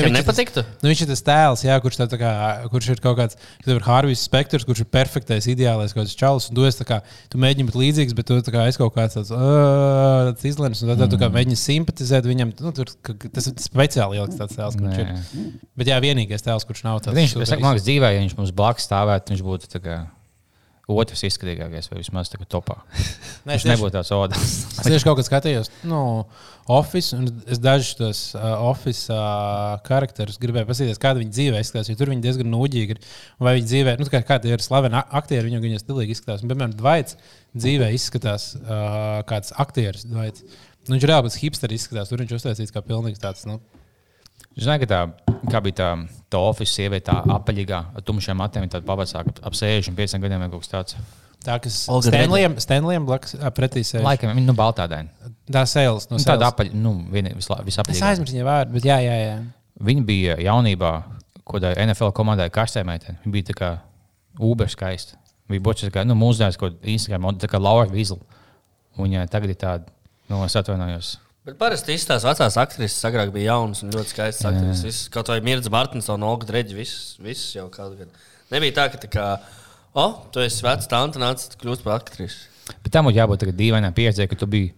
ir tas- nepatiktu? Nu, viņš ir tas tēls, jā, kurš, tā kā, kurš ir kaut kāds, tev ir Harvijs Spektrs, kurš ir perfektais, ideālais kaut kāds čalis. Un tu, kā, tu mēģini būt līdzīgs, bet tu kā, esi kaut kāds tāds, "Ā, tāds izlēms. Un tad tu Mm. kā mēģini simpatizēt viņam. Nu, tur, ka- ka tas ir speciāli ieliks tāds tēls, kurš ir. Nē. Bet jā, vienīgais tēls, kurš nav tāds. Viņš, es man liekas, dzīvē, ja viņš mums blakus stāvētu, viņš būtu tā kā otrs izskatīgākais vai vismaz tā kā topā. Nē, tieši- nebūtu tāds odas. Es tieši kaut kā skatījos, nu, Office, un es dažus tos uh, Office uh, charakterus gribēju paskatīties, kāda viņa dzīvē izskatās. Jo tur viņi diezgan nūģīgi ir. Vai viņi dzīvē, nu, kā, kādi ir slaveni aktieri, viņu viņa stilīgi izskatās. Un, piemēram, Dvaits dzīvē izskatās uh, kāds aktieris. Dvaits. Nu, viņš reāli pēc hipstera izskatās. Tur viņš uztaisīts kā pilnīgs tāds. Nu, ka tā, kā bija tā, tā oficiāla sieviete, tā apaļīgā, ar tumšiem matiem, tāda pavasāka ap 65 gadiem vai kaut kas tāds. tā, kas Olga Stanleyam, Stanleyam blakus pretī sēž. Laikam viņa nu baltādaina. Tā sēles. No Nu, tāda apaļa, nu, viena Es visapaļīgākā. aizmirsu viņa vārdu, bet jā, jā, jā. Viņa bija jaunībā, ko tā NFL komandai kastē meitene. Viņa bija tā kā Uber skaista. Viņa bija bočs, kā nu, mūsdienās, ko Instagram, tā kā Laura Vizla. Viņa tagad ir tāda, nu, es atvainojos. Bet parasti izstāsta vecās aktrises, agrāk bija jaunas un ļoti skaistas aktrises. Visas, kaut vai Mirza Martinsona, Olga Dreģa, visas, visas jau kādu gadu. Nebija tā, ka tā kā, o, oh, tu esi vecs, tante, nāc, tu kļūsi par aktrisi. Bet tam būtu jābūt tādai dīvainai pieredzei, ka tu biji.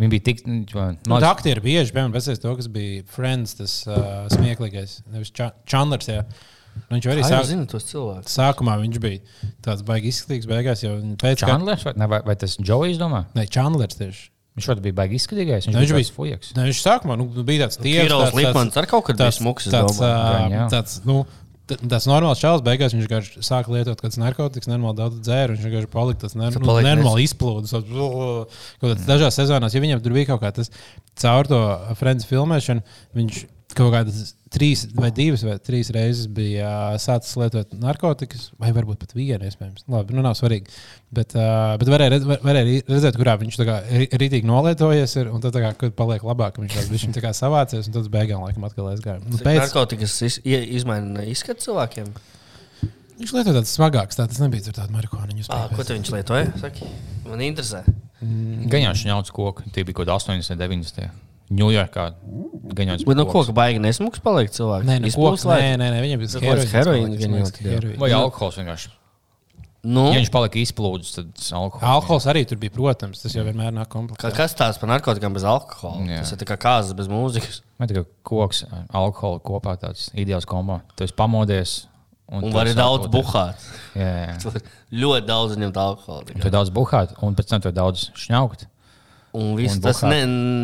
Viņa bija tik. Nu, Man tā aktieri bieži, piemēram, pēc to, kas bija Friends, tas uh, smieklīgais. Nevis Cha- Chandlers. Jā. Nu, Viņš arī sāk, zinu tos cilvēkus? sākumā viņš bija tāds baigi izskatīgs, beigās jau pēc tam. Chandlers vai, ne, vai, vai tas Džojs domā? Nē, Chandlers tieši. Viņš šodien bija baigi izskatīgais. Viņš, Ne, viņš bija bija- fujaks. Ne, viņš sākumā nu, bija tāds tievs. Kirovs Lipmans arī kaut kad bija smuks, tāds, domāju. jā. tāds, nu, Tas normāls čels beigās viņš vienkārši sāk lietot kādas narkotikas, nenormāli daudz dzēru. Viņš vienkārši palika tas nu, nenormāli izplūdes. Kaut kādā dažās sezonās, ja viņam tur bija kaut kā tas caur to Friends filmēšanu, viņš kaut kādas trīs vai divas vai trīs reizes bija sācis lietot narkotikas, vai varbūt pat vienu, iespējams. Labi, nu nav svarīgi. Bet, uh, bet varēja, redz, var- varēja redzēt, kurā viņš tā kā ri- rītīgi nolietojies, ir, un tad kā, kad paliek labāk, viņš tāds viņš tā kā savācies, un tad uz beigām laikam atkal aizgāja. Nu, Pēc... Narkotikas iz, izmaina izskatu cilvēkiem. Viņš lieto tādas smagākas, tā tas nebija marihuānu. À, ko tu viņš lietoja? Saki, man interesē. Gan jau šņauts koku, tie bija kaut kādi 80, 90. Ņujorkā gan jau Bet no koka baigi nesmuks paliek cilvēks. Nē, Izpūst koks, vai- nē, nē, nē, viņam bija Nu, heroīns heroīns. Vai alkohols vienkārši. Nu, Ja viņš palika izplūdis, tad alkohols. Alkohols arī tur bija, protams, tas jau vienmēr nāk komplektā. kas tās par narkotikām bez alkohola? Jā. Tas ir kā kāzas bez mūzikas. Man tikai koks, alkohola kopā tāds ideāls kombo. Tu esi pamodies. Un tu var arī daudz buhāt. Jā, jā, Ļoti daudz ņemt alkoholu. Tu daudz buhāt, un pēc tam tu daudz šņaukt. Un viss Un tas ne,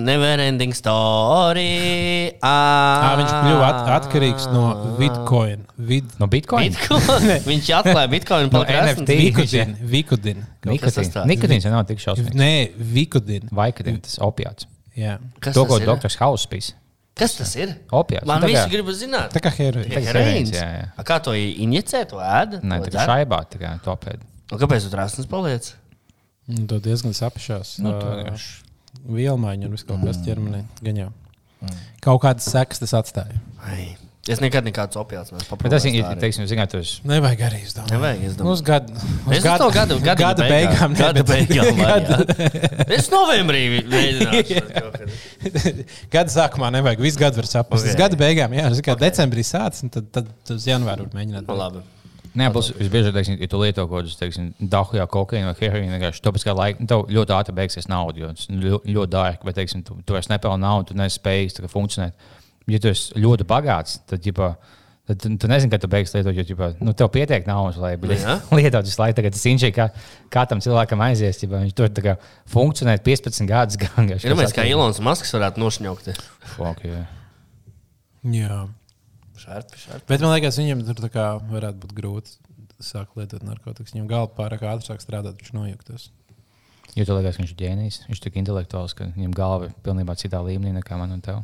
never ending story. À, viņš kļuva at atkarīgs no Bitcoin. Vid... No Bitcoin? Bitcoin. viņš atklāja Bitcoin No par NFT. Vikudin. Vikudin. Nikotīns jau nav tik šausmīgs. Nē, Vikudin. Vaikadien, tas opiāts. Jā. Kas To, tas ko ir? doktors Hauss pīs. Kas tas ir? Opiāts. Man Nu, visi grib zināt. Tā kā heroīns. Tā kā ir reīns. jā, jā. A, Kā to injicē, to ēda? Nē, tā kā šaibā, tā kā topēd. Un Kāpēc tu trāsnes paliec? Un To diezgan sapšās. Nu. Vielmaiņa un viss kaut kas ķermenī. Gan jau. Kaut kādas sekas tas atstāja. Ai. Es nekad nekādus opiāts neesmu Bet tas ir, teiksim, zināt, tu esi Nevajag arī to. Nevajag, es Nu, domāju. Uz gadu, uz to gadu, gadu, gada beigām. Gada beigām. gada-. Es novembrī kādu. Gada sākumā nevajag. Visu gadu var saprast. Ok. Okay. Gada beigām, jā, kā decembrī sācis, un tad, tad, tad uz janvāru var mēģināt. Nu, labi. Nē, plus visbiežāk, teiksim, ja tu lieto kaut kādus, teiksim, dahujā kokaīnu vai heroīnu, vienkārši tāpēc, ka laika, nu, tev ļoti ātri beigsies nauda, jo tas ļo- ļoti dārgi, bet, teiksim, tu, tu vairs nepelni naudu, tu nespēji tā kā funkcionēt. Ja tu esi ļoti bagāts, tad, ģipā, tad tu, tu nezini, kad tu beigsi lietot, jo, ģipā, nu, tev pietiek naudas, lai Jā. lietot visu laiku. Tagad tas inžē, kā, kā tam cilvēkam aizies, ģipā, viņš tur kā funkcionēt 15 gadus. gan, domājis, kā Ilons Masks varētu nošņaukt. Fuck, jā. Jā. Šarpi, šarpi. Bet man liekas, viņam tur tā kā varētu būt grūti sākt lietot narkotikas. Viņam galva pārāk ātri sāk strādāt, viņš nojuktas. Jo tu liekas, ka viņš ir ģēnijs, viņš ir tik intelektuāls, ka viņam galva ir pilnībā citā līmenī nekā man un tev.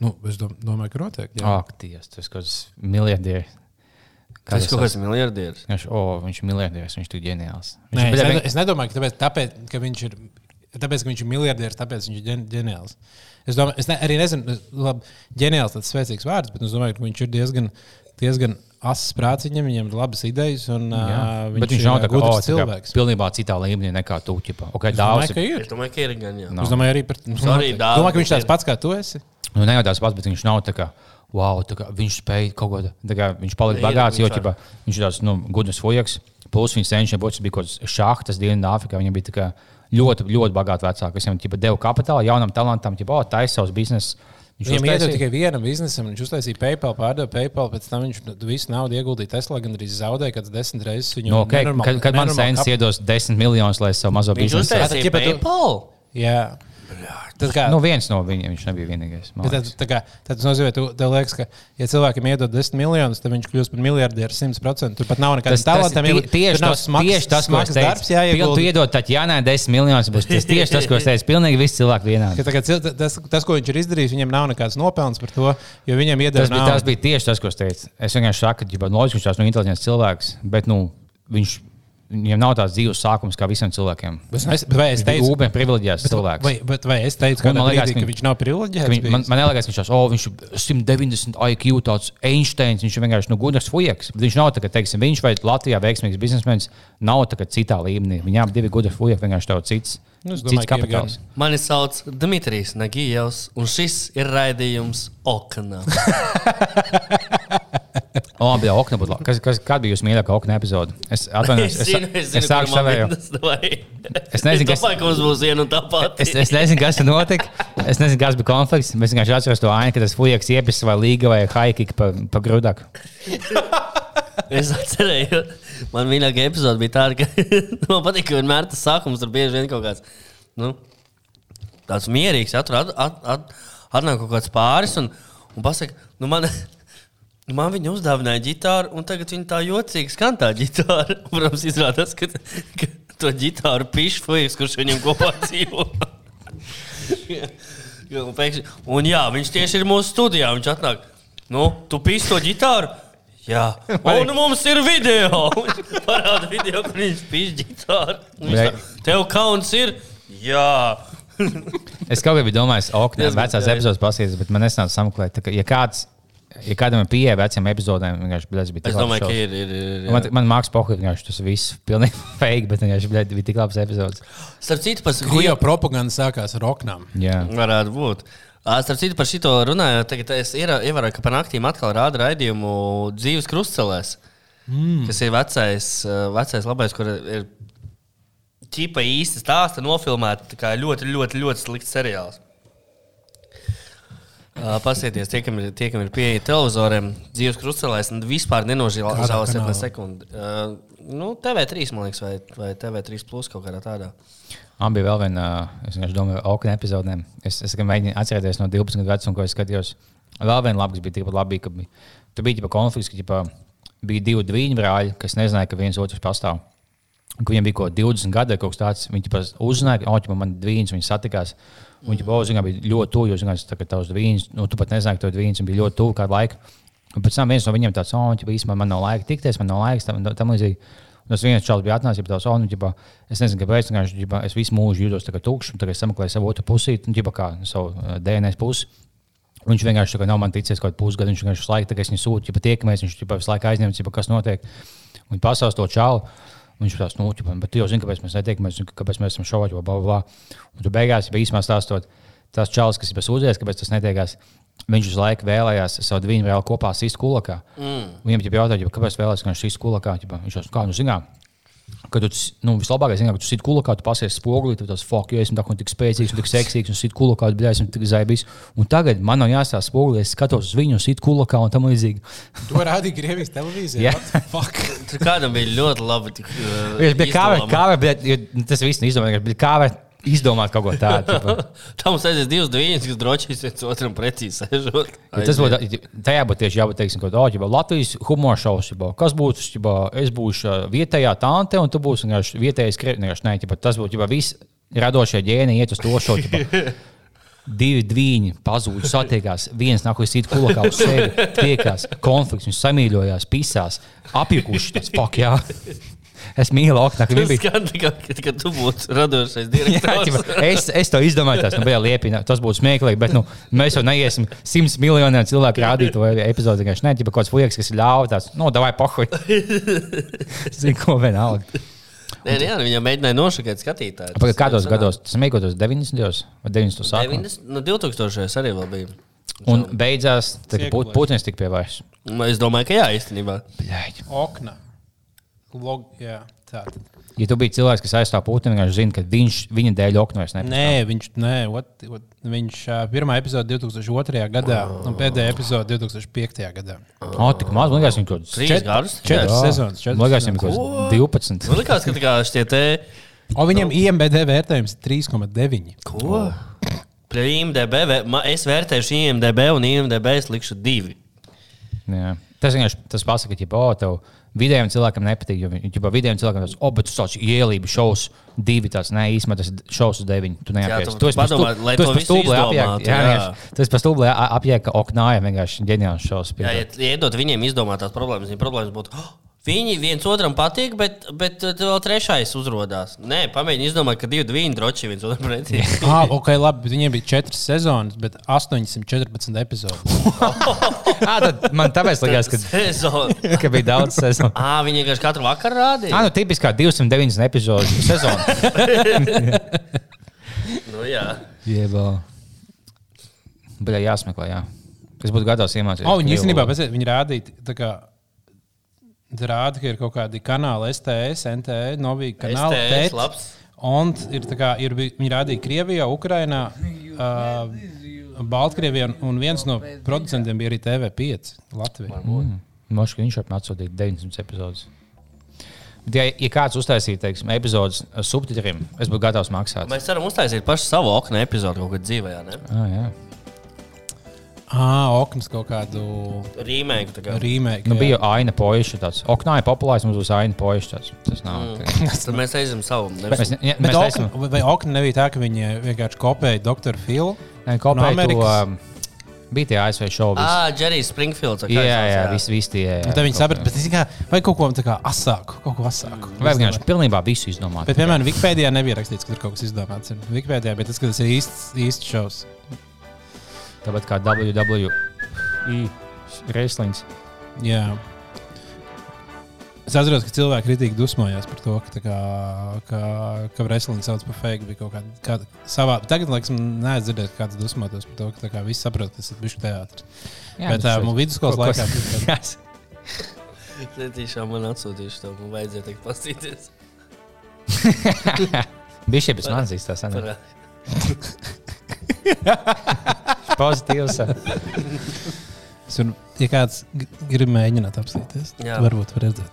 Nu, es dom domāju, ka noteikti. jā. Ak, Dievs, tas ir kaut kāds miljardieris. Tas kaut kāds miljardieris. Viņš, oh, viņš ir miljardieris, viņš ir tik ģeniāls. Viņš Nē, ir- es, nedo, es nedomāju, ka tāpēc, tāpēc, ka viņš ir. Tāpēc, ka viņš ir miljardieris, tāpēc viņš ir ģen- ģeniāls. Es, domāju, es ne, arī nezinu, labi, ģeniāls tas spēcīgs vārds, bet es domāju, ka viņš ir diezgan, diezgan asas prāts, viņam, viņam ir labas idejas, un Jā, uh, bet viņš nav tāds gudrs oh, cilvēks. Pilnībā citā līmenī nekā tu. Ķipa. Okay, Es domāju, daudz, ka ir. Es domāju, ka ir gan. Nav. Es domāju, arī par. Sorry, dāvā, domāju, ka viņš tāds pats kā tu esi. nu, ne jau tāds pats, bet viņš nav tā kā. Wow, tā kā viņš spēja kaut ko tādu. Viņš palika bagāts, jo viņš ķipa, viņš ir tāds nu, gudrs fujaks. Plus viņa senčiem bija kaut kāds šahtas Dienvidāfrikā. Viņa bija tā kā ļoti, ļoti bagāta vecāka. kas Viņam deva kapitālu jaunam talantam, jau oh, taisa savus biznesus. Viņš Viņam iedod tikai vienam biznesam, viņš uztaisīja PayPal, pārdeva PayPal, pēc tam viņš visu naudu ieguldīja Teslā, gan arī zaudēja kāds desmit reizes. Viņu Nu, okay, nenormāli- kad, kad man nenormāli sēnes kap- iedos 10 miljonus, lai es savu mazo biznesu uztaisīja ķipa tu- PayPal. Jā. Tas kā, Nu, viens no viņiem, viņš nebija vienīgais. Tad, tā kā, tad tas nozīmē, ka tev liekas, ka, ja cilvēkam iedod 10 miljonus, tad viņš kļūst par miljardieru 100%. Tur pat nav nekādas talantam. tie- tieši tas, tieši tas, ko es darbs teicu. Pil- Tu jāiegulda. iedod Tatjanai 10 miljonus, būs tas tieši tas, ko es teicu. Pilnīgi visi cilvēki vienādi. Ka, tā tas, tas, ko viņš ir izdarījis, viņam nav nekāds nopelns par to, jo viņam iedod Tas bija, tas bija tieši tas, ko es teicu. Es vienkārši saku, ka loģiski viņš ir nu, inteliģents cilvēks, bet nu, viņš, viņam nav tāds dzīves sākums kā visiem cilvēkiem. Bet es, bet vai es Viņš bija teicu, ūbeni privileģēts cilvēks. vai, bet vai es teicu, ka, man brīdī, liekas, ka ka viņš nav Ka privileģēts? Viņ, man, man liekas, ka viņš, tās, oh, viņš ir 190 IQ, tāds Einsteins, viņš ir vienkārši nu, gudrs fujaks. Viņš nav tā, ka, teiksim, viņš vai Latvijā veiksmīgs biznesmenis nav tā, ka citā līmenī. Viņām abi ir gudri fujaki, vienkārši tāds cits, Nu, es domāju, ka ir kapitāls. Mani sauc Dmitrijs Nagijevs, un šis ir raidījums Okana. O, bija okna, būtu labi. Kas, kas, kāda bija jūsu mīļākā okna epizode? Es atvainojos, Es zinu, es es, zinu, es sāku savējo. Es nezinu, es kas- domāju, ka mums būs viena un tā pati. Es, es nezinu, kas tur notika. Es nezinu, kas bija konflikts. Mēs vienkārši atceramies to ainu, ka tas fujaks iepis vai līga vai haikika pa, pa grūdāku. Es atcerējos, man mīļākā epizode bija tāda, ka man patīk, ka vienmēr tas sākums tur bieži vien kaut kāds nu, tāds mierīgs. Ja, tur at, at, at, atnāk kaut kāds pāris un, un pasaka, nu man, man viņa uzdāvināja ģitāru, un tagad viņa tā jocīgi skan tā ģitāra. Protams, izrādās, ka, ka to ģitāru pišķi fujiks, kurš viņam kopā dzīvo. Un, pēkšņi, un jā, viņš tieši ir mūsu studijā. Viņš atnāk, nu, tu pīsti to ģitāru. Jā, un mums ir video. Viņš parāda video, kur viņš pīš ģitāru. Viņš tā, tev kauns ir? Jā. Es kaut kā biju domājis, ok, Diezgan vecās epizodes pasīties, bet man nesanāca sameklēt. Tā kā, Ja kāds ja kādam ir pieeja veciem epizodēm, vienkārši tas bija tik Es labs domāju, ka šovs. ir. ir, ir jā. Man, man mākslinieks pohuļ, vienkārši tas viss pilnīgi fake, bet vienkārši bļaļ, bija tik labs epizods. Starp citu, par Krievu propaganda sākās ar oknām. Jā. Varētu būt. Starp citu, par šito runājot, tagad es ievēroju, ka par naktīm atkal rāda raidījumu dzīves krustcelēs, mm. kas ir vecais, vecais labais, kur ir ķipa īsti stāsta nofilmēta. tā kā Ļoti, ļoti, ļoti slikts seriāls. Uh, Pasieties, tie, kam ir, tie, kam ir pieeja televizoriem, dzīves krustcelēs, un vispār kanālā? ne sekundi. Uh, nu, TV3, man liekas, vai, vai TV3 plus kaut kādā tādā. Man bija vēl viena, es vienkārši domāju, okna epizodēm. Es, es mēģināju atcerēties no 12 gadu vecuma, ko es skatījos. Vēl viena laba, kas bija tikpat labi, ka bija, tur bija ģipa, konflikts, ka ģipa, bija divi dviņu brāļi, kas nezināja, ka viens otrs pastāv. Viņiem bija kaut kādi 20 gadi, kaut kas tāds. Viņi uzzināja, ka oh, man ir dviņas, viņi satikās. Un viņi zināja, bija ļoti tuvu, jo zināja, ka tavs dviņas, nu, tu pat nezināji, ka tev dviņas bija ļoti tuvu kādu laiku. Un pēc tam viens no viņiem tāds, oh, ģipa, īstenībā man nav laika tikties, man nav laiks tam, tam līdzīgi. Tas viens čels bija atnācis, jau tādā veidā, es nezinu, kāpēc. vienkārši, ģipa, Es visu mūžu jūtos tā kā tukšs, un tagad es sameklēju savu otru un ģipa, kā savu uh, DNS pusi. Viņš vienkārši tā nav man ticis kaut kādu pusgadu. Viņš vienkārši visu laiku, viņu sūtu, ja tiekamies, viņš ģipa, visu laiku aizņemts, ģipa, kas notiek. Viņš pasaules to čalu. Viņš tās, nu, ģipa, bet tu jau zini, kāpēc mēs netiekamies, kāpēc mēs esam šovā, bla, bla, bla. Un tu beigās, ja īsumā stāstot, tas čalis, kas ir sūdzies, kāpēc tas netiekās, viņš uz laiku vēlējās savu divu vēl kopā sist kulakā. Mm. Viņam jau jautāja, kāpēc vēlēs, ka viņš sist kulakā. Viņš jau, kā, nu, zinām, Kad tu nu, vislabākais ir, ka tu sit kulakā, tu pasies spogulī, tu tas fuck, jo esmu tā, tik spēcīgs, un tik seksīgs, un sit kulakā, bet esmu tik zaibis. Un tagad man nav jāstāsta spogulī, es skatos uz viņu, sit kulakā un tam līdzīgi. To rādīja Krievijas televīzijā. Jā. Tur kādam bija ļoti labi. Tik, uh, kā var, kā var, bet, jo tas viss neizdomāja, bet kā var izdomāt kaut ko tādu. ķipa. Tam aizies divas dviņas, kas drošīs viens otram precīzi sēžot. Ja tas būtu, tajā būtu tieši jābūt, teiksim, kaut kādā Latvijas humora ģipa, Kas būtu, ģipa, es būšu vietējā tante, un tu būsi vienkārši vietējais krievis. Nē, ģipa, tas būtu ģipa, viss radošie ģēni iet uz to šovu. Divi dviņi pazūd, satiekās. viens nāk uz citu kulakā uz sevi, tiekās, konflikts, viņš samīļojās, pisās, apjukuši. Tas fuck, jā. Es mīlu oknā, ka Tas viņi bija. skan tikai, ka, ka tu būtu radošais Jā, direktors. ķipa, es, es to izdomāju, tas nu, bija liepina. Tas būtu smieklīgi, bet nu, mēs jau neiesim simts miljoniem cilvēku rādīt to epizodi. Vienkārši ne, ķipa, kaut kāds liekas, kas ir ļauts. tāds, Nu, davai, pohuj. Zinu, ko vienalga. Nē, nē, nu, viņam mēģināja nošakēt skatītāju. Pagaid, Kādos gados? Tas kādos 90. vai 90. sākumā. 90, nu, 2000 arī vēl bija. Un beidzās, Cieglais. Putins tika pie vairs. Nu, Es domāju, ka jā, īstenībā. Okna. Log, jā, tā tad. Ja tu biji cilvēks, kas aizstāv Putinu, viņš zina, ka viņš viņa dēļ oknu vairs nepastāv. Nē, viņš, nē, what, what, viņš ā, pirmā epizode 2002. gadā un pēdējā epizode 2005. gadā. O, tik maz, man liekas, viņš kaut kāds Trīs Čet- gadus. četras. Jā. sezonas, četras Man liekas, sezonas. kaut kāds 12. Man liekas, ka tā kā šie te. O, viņam IMBD vērtējums ir 3,9. Ko? Pie IMDB, es vērtēšu IMDB un IMDB es likšu divi. Jā. Tas vienkārši tas pasaka, ka, oh, tev vidējiem cilvēkam nepatīk. Jo ģipa, vidējiem cilvēkam tas, oh, bet tu sauc ielību šovs, divi tāds, nē, īstenībā tas ir šovs uz deviņu. Tu neapjēdzi. tu visu izdomātu, Jā, jā. jā. Tas pa stūblē apjēka oknājiem vienkārši ģeniāls šovs. Jā, ja iedot viņiem izdomāt tās problēmas, viņa problēmas būtu. "Oh, Viņi viens otram patīk, bet, bet uh, vēl trešais uzrādās. Nē, pamēģini izdomāt, ka divi divi droši viens otram pretī. Ah, ok, labi. bet Viņiem bija 4 sezonas, bet 814 epizodes. Jā, tad man tāpēc likās, ka, ka bija daudz sezonu. Ah, viņi vienkārši katru vakaru rādīja. Jā, nu tipiskā 290 epizodes sezona. Nu, jā. Jebā. Bet jāsmeklē, jā. Es būtu gatavs iemācīties. Oh, viņi īstenībā viņi rādīja, rāda, ka ir kaut kādi kanāli STS, NTE, Novija kanāli. STS, TET, labs. Un ir, tā kā, ir, viņi rādīja Krievijā, Ukrainā, uh, Baltkrievijā, un, viens no producentiem bija arī TV5 Latvijā. Mošs, ka viņš jau atsūtīja 900 epizodus. Bet, ja, ja kāds uztaisītu, teiksim, epizodes ar subtitriem, es būtu gatavs maksāt. Mēs varam uztaisīt pašu savu okna epizodu kaut kad dzīvē, ne? Ah, jā. Ah, oknas kaut kādu Rīmēku. tā kā. rīmēku. Nu, bija jau aina poiša tāds. Oknā ir populārs, mums būs aina poiša tāds. Tas nav. Mm. Tad mēs aizjām savu. Mēs, Nevis... ne, Bet mēs okna, neesam. vai okna nebija tā, ka viņi vienkārši kopēja doktoru Filu? Nē, kopēji to, Amerikas? um, bija tie ASV šovi. Ah, Džerijs Springfields. Jā, jā, jā, visi, visi tie. Un tad viņi saprata, bet es kā, vai kaut ko tā kā asāku, kaut ko asāku. Vai vienkārši pilnībā visu izdomāt. Bet, piemēram, Wikipēdijā nebija rakstīts, ka tur kaut kas izdomāts. Wikipēdijā, bet tas, ka tas ir īsts, īsts šovs. Tāpat kā WWE Reislings. Jā. Es atceros, ka cilvēki kritīgi dusmojās par to, ka, tā kā, ka, ka wrestling sauc par fake. Bija kaut kāda, kāda savā. Tagad, neesmu dzirdējis, kāds dusmotos par to, ka tā kā viss saprot, ka tas ir bišķi teātris. Bet tā, man vidusskolas Ko- ko- laikā bija tāds- Es tiešām man atsūtīšu to, man vajadzēja teikt, pastīties. Bija šie pēc manis izstāstās. Pozitīvs. Es varu- Ja kāds grib mēģināt apstīties, Jā. tad varbūt var redzēt.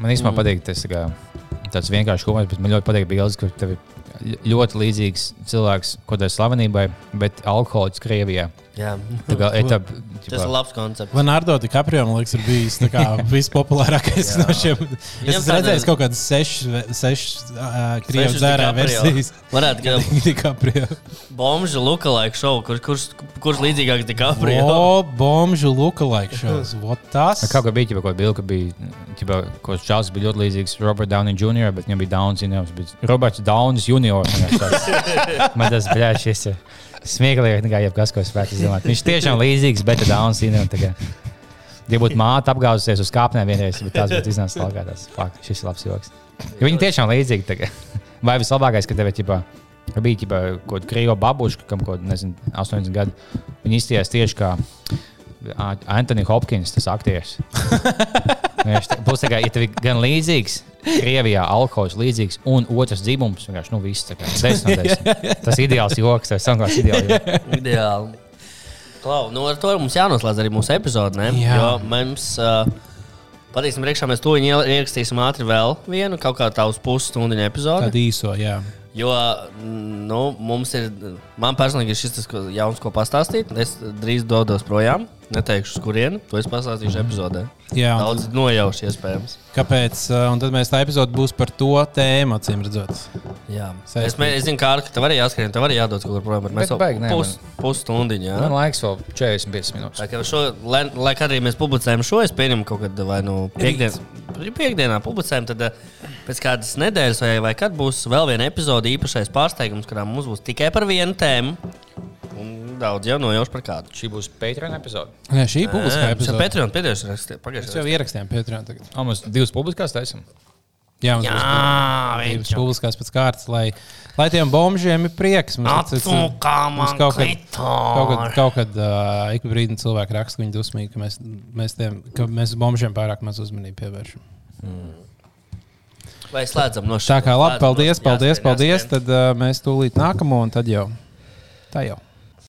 Man īstenībā patīk tas kā, tāds vienkāršs humors, bet man ļoti patīk bildes, kur tev ir ļoti līdzīgs cilvēks kaut kādai slavenībai, bet alkoholiķis Krievijā. Jā, Tā kā etap, tas ir labs koncepts. Man Ardo DiCaprio, man liekas, ir bijis kā vispopulārākais no šiem. Es esmu redzējis kaut kādas sešas, sešas uh, krievu dzērā DiCaprio. versijas. Varētu būt DiCaprio. bomžu lookalike šovu, kur, kurš, kurš līdzīgāks DiCaprio. O, bomžu lookalike. What tas? Kaut kā bija, ķipa, kaut kāda bilde, ka bija, ķipa, ko čels bija ļoti līdzīgs Robert Downey Jr., bet viņam bija Downs Roberts Downs liekas, Man tas, bļā, šis ir smieklīgi, nekā jebkas, ko es spētu izdomāt. Viņš tiešām līdzīgs, bet junior. tā kā. Ja būtu māte apgāzusies uz kāpnēm vienreiz, bet tās būtu iznācis laukā. Tas, fuck, šis ir labs joks. Jo viņi tiešām līdzīgi. kā. Vai vislabākais, ka tev ir ka bija ķipa, kaut kāda krīva babuška, kam kaut kāda, nezinu, 80 gadu. Viņi izties tieši kā Ā, Anthony Hopkins, tas aktieris. Tā- Būs kā, ja gan līdzīgs, Krievijā alkohols līdzīgs, un otrs dzimums, vienkārši, nu, viss kā 10 no 10. Tas ir ideāls joks, tas ir sanāks ideāli. Ideāli. Klau, nu ar to mums jānoslēdz arī mūsu epizode. ne? Jā. Jo mums, uh, patīsim, priekšā mēs to ierakstīsim ātri vēl vienu, kaut kā tādu pusstundu epizodi. Tāda īso, jā. Jo nu, mums ir, man personīgi ir šis tas, ko, jauns, ko pastāstīt. Es drīz dodos projām, neteikšu, uz kurieni. To es pastāstīšu epizodē. jā Daudz nojaušu, iespējams. Kāpēc? uh, Un tad mēs tā epizode būs par to tēmu, acīm redzot. Jā. Saistīt. Es, mē- es zinu, kā ar tev arī jāskrien, tev arī jādodas kaut kur bet Mēs nē, pus, pusstundiņu. jā. Man laiks vēl 45 minūtes. Tā kā šo, lai, lai arī mēs publicējam šo, es pieņemu kaut kad vai nu piekdien, piekdienā publicējam, tad eh, pēc kādas nedēļas vai, vai kad būs vēl viena epizode īpašais pārsteigums, kurā mums būs tikai par vienu tēmu. Un daudz jau nojaušu par kādu. Šī būs Patreon epizode. Nē, šī ir publiskā epizode. Patreon pēdējais Mēs jau pagājušajā. ierakstījām Patreon tagad. O, mums divas publiskās taisam. Jā, mums Jā, būs publiskās pēc kārtas, lai, lai tiem bombžiem ir prieks. Mums, tas- mums man kaut kad, kaut kad, kaut kad uh, ik pa brīdim cilvēki raksta, ka viņi dusmīgi, ka mēs, mēs, tiem, ka mēs bombžiem pārāk maz uzmanību pievēršam. Vai slēdzam no Tā kā labi, paldies, paldies, paldies. jāskrien. Tad uh, mēs tūlīt nākamo un tad jau. Tā jau.